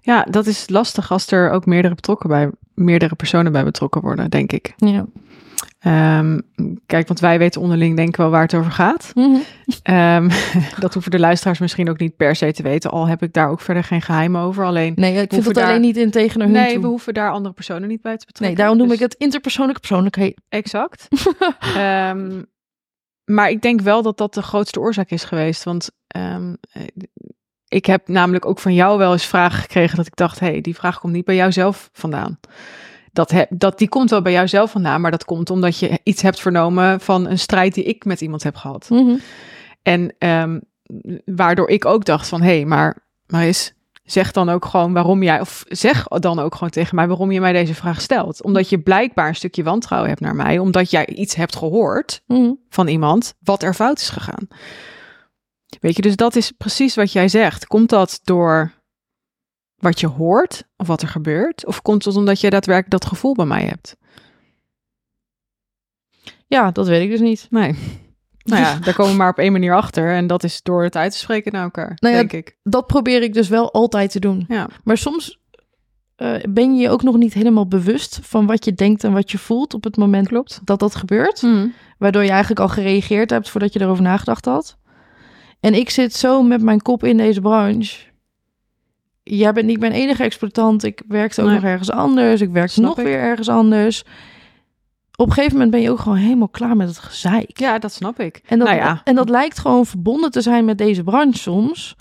Ja, dat is lastig als er ook meerdere betrokken bij, meerdere personen bij betrokken worden, denk ik. Ja. Ehm, kijk, want wij weten onderling denk ik wel waar het over gaat. Mhm. Ehm, dat hoeven de luisteraars misschien ook niet per se te weten, al heb ik daar ook verder geen geheim over. Alleen, Nee, ik vind het daar- alleen niet in tegen naar hun nee, toe. we hoeven daar andere personen niet bij te betrekken. Nee, daarom noem Dus- ik het interpersoonlijke persoonlijkheid. Exact. Ehm, maar ik denk wel dat dat de grootste oorzaak is geweest. Want ehm, eh, ik heb namelijk ook van jou wel eens vragen gekregen dat ik dacht, hé, hey, die vraag komt niet bij jou zelf vandaan. Dat, heb, dat, die komt wel bij jou zelf vandaan, maar dat komt omdat je iets hebt vernomen van een strijd die ik met iemand heb gehad. Mhm. En ehm, waardoor ik ook dacht van, hé, hey, maar Maris, zeg dan ook gewoon waarom jij, of zeg dan ook gewoon tegen mij waarom je mij deze vraag stelt. Omdat je blijkbaar een stukje wantrouwen hebt naar mij, omdat jij iets hebt gehoord Mm. van iemand wat er fout is gegaan. Weet je, dus dat is precies wat jij zegt. Komt dat door wat je hoort of wat er gebeurt? Of komt het omdat jij daadwerkelijk dat gevoel bij mij hebt? Ja, dat weet ik dus niet. Nee. Nou ja, daar komen we maar op één manier achter. En dat is door het uit te spreken naar elkaar, Nou ja, denk ik. Dat probeer ik dus wel altijd te doen. Ja. Maar soms eh, ben je je ook nog niet helemaal bewust van wat je denkt en wat je voelt op het moment Klopt. dat dat gebeurt. Mm. Waardoor je eigenlijk al gereageerd hebt voordat je erover nagedacht had. En ik zit zo met mijn kop in deze branche. Jij bent niet mijn enige exploitant. Ik werkte ook Nee. nog ergens anders. Ik werkte Snap nog ik. weer ergens anders. Op een gegeven moment ben je ook gewoon helemaal klaar met het gezeik. Ja, dat snap ik. En dat, nou ja, en dat lijkt gewoon verbonden te zijn met deze branche soms.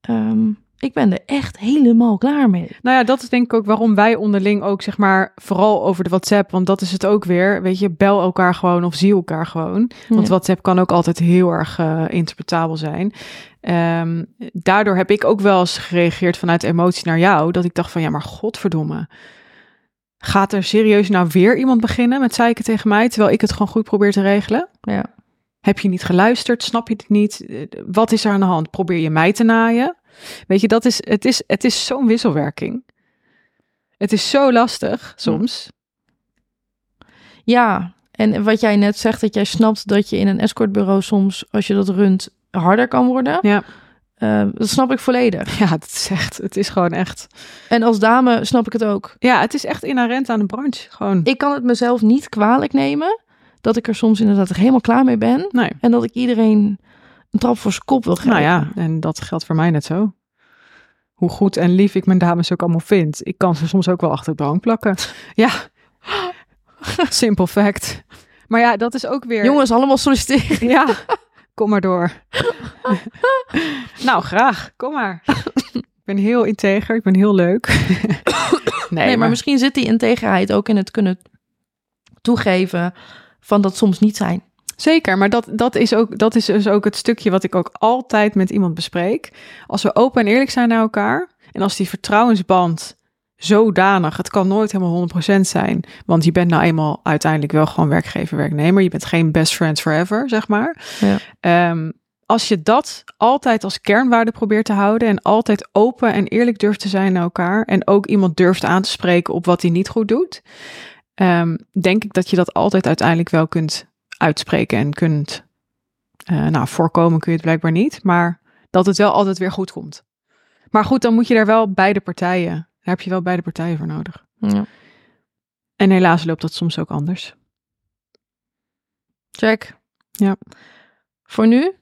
Ehm, ik ben er echt helemaal klaar mee. Nou ja, dat is denk ik ook waarom wij onderling ook, zeg maar, vooral over de WhatsApp, want dat is het ook weer, weet je, bel elkaar gewoon of zie elkaar gewoon. Want Ja. WhatsApp kan ook altijd heel erg eh, interpretabel zijn. Ehm, daardoor heb ik ook wel eens gereageerd vanuit emotie naar jou, dat ik dacht van, ja, maar godverdomme. Gaat er serieus nou weer iemand beginnen met zeiken tegen mij, terwijl ik het gewoon goed probeer te regelen? Ja. Heb je niet geluisterd? Snap je het niet? Eh, Wat is er aan de hand? Probeer je mij te naaien? Weet je, dat is, het is, het is zo'n wisselwerking. Het is zo lastig soms. ja, en wat jij net zegt, dat jij snapt dat je in een escortbureau soms, als je dat runt, harder kan worden. Ja. Ehm, dat snap ik volledig. Ja, het is echt, het is gewoon echt. En als dame snap ik het ook. Ja, het is echt inherent aan de branche. Gewoon. Ik kan het mezelf niet kwalijk nemen dat ik er soms inderdaad er helemaal klaar mee ben. Nee. En dat ik iedereen een trap voor zijn kop wil geven. Nou ja, en dat geldt voor mij net zo. Hoe goed en lief ik mijn dames ook allemaal vind. Ik kan ze soms ook wel achter de bank plakken. Ja. Simple fact. Maar ja, dat is ook weer. Jongens, allemaal solliciteren. Ja, kom maar door. nou, graag. Kom maar. ik ben heel integer. Ik ben heel leuk. nee, Nee, maar, misschien zit die integerheid ook in het kunnen toegeven van dat soms niet zijn. Zeker, maar dat, dat, is ook, dat is dus ook het stukje wat ik ook altijd met iemand bespreek. Als we open en eerlijk zijn naar elkaar en als die vertrouwensband zodanig, het kan nooit helemaal 100% zijn, want je bent nou eenmaal uiteindelijk wel gewoon werkgever, werknemer. Je bent geen best friends forever, zeg maar. Ja. Ehm, als je dat altijd als kernwaarde probeert te houden en altijd open en eerlijk durft te zijn naar elkaar en ook iemand durft aan te spreken op wat hij niet goed doet, ehm, denk ik dat je dat altijd uiteindelijk wel kunt uitspreken en kunt. eh, nou, voorkomen kun je het blijkbaar niet, maar dat het wel altijd weer goed komt. Maar goed, dan moet je daar wel beide partijen, daar heb je wel beide partijen voor nodig. Ja. En helaas loopt dat soms ook anders. Check. Ja. Voor nu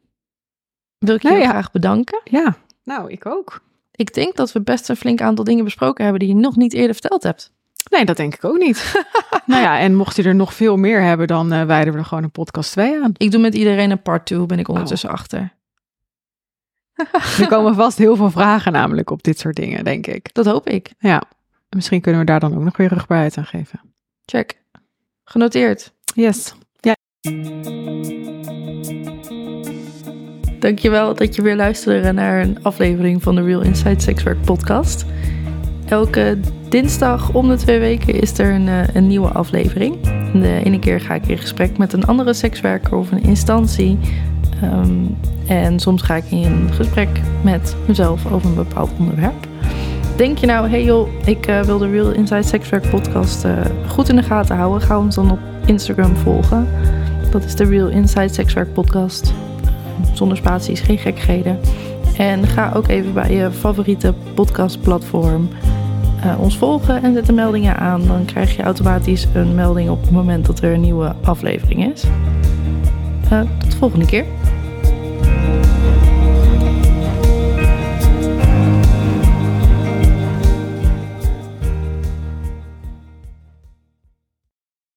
wil ik je Nee, heel ja. graag bedanken. Ja, nou, ik ook. Ik denk dat we best een flink aantal dingen besproken hebben die je nog niet eerder verteld hebt. Nee, dat denk ik ook niet. nou ja, en mocht je er nog veel meer hebben, dan eh wijden we er gewoon een podcast 2 aan. Ik doe met iedereen een part 2, ben ik ondertussen achter. Er komen vast heel veel vragen namelijk op dit soort dingen, denk ik. Dat hoop ik. Ja, misschien kunnen we daar dan ook nog weer rugbaarheid aan geven. Check. Genoteerd. Yes. Dankjewel dat je weer luisterde naar een aflevering van de Real Inside Sexwork podcast. Elke dinsdag om de twee weken is er een, eh, een nieuwe aflevering. De ene keer ga ik in gesprek met een andere sekswerker of een instantie. Ehm, en soms ga ik in gesprek met mezelf over een bepaald onderwerp. Denk je nou, hey joh, ik eh, wil de Real Inside Sexwork podcast eh, goed in de gaten houden. Ga ons dan op Instagram volgen. Dat is de Real Inside Sexwork podcast zonder spaties, geen gekkigheden. En ga ook even bij je favoriete podcastplatform eh, ons volgen en zet de meldingen aan. Dan krijg je automatisch een melding op het moment dat er een nieuwe aflevering is. Eh, tot de volgende keer.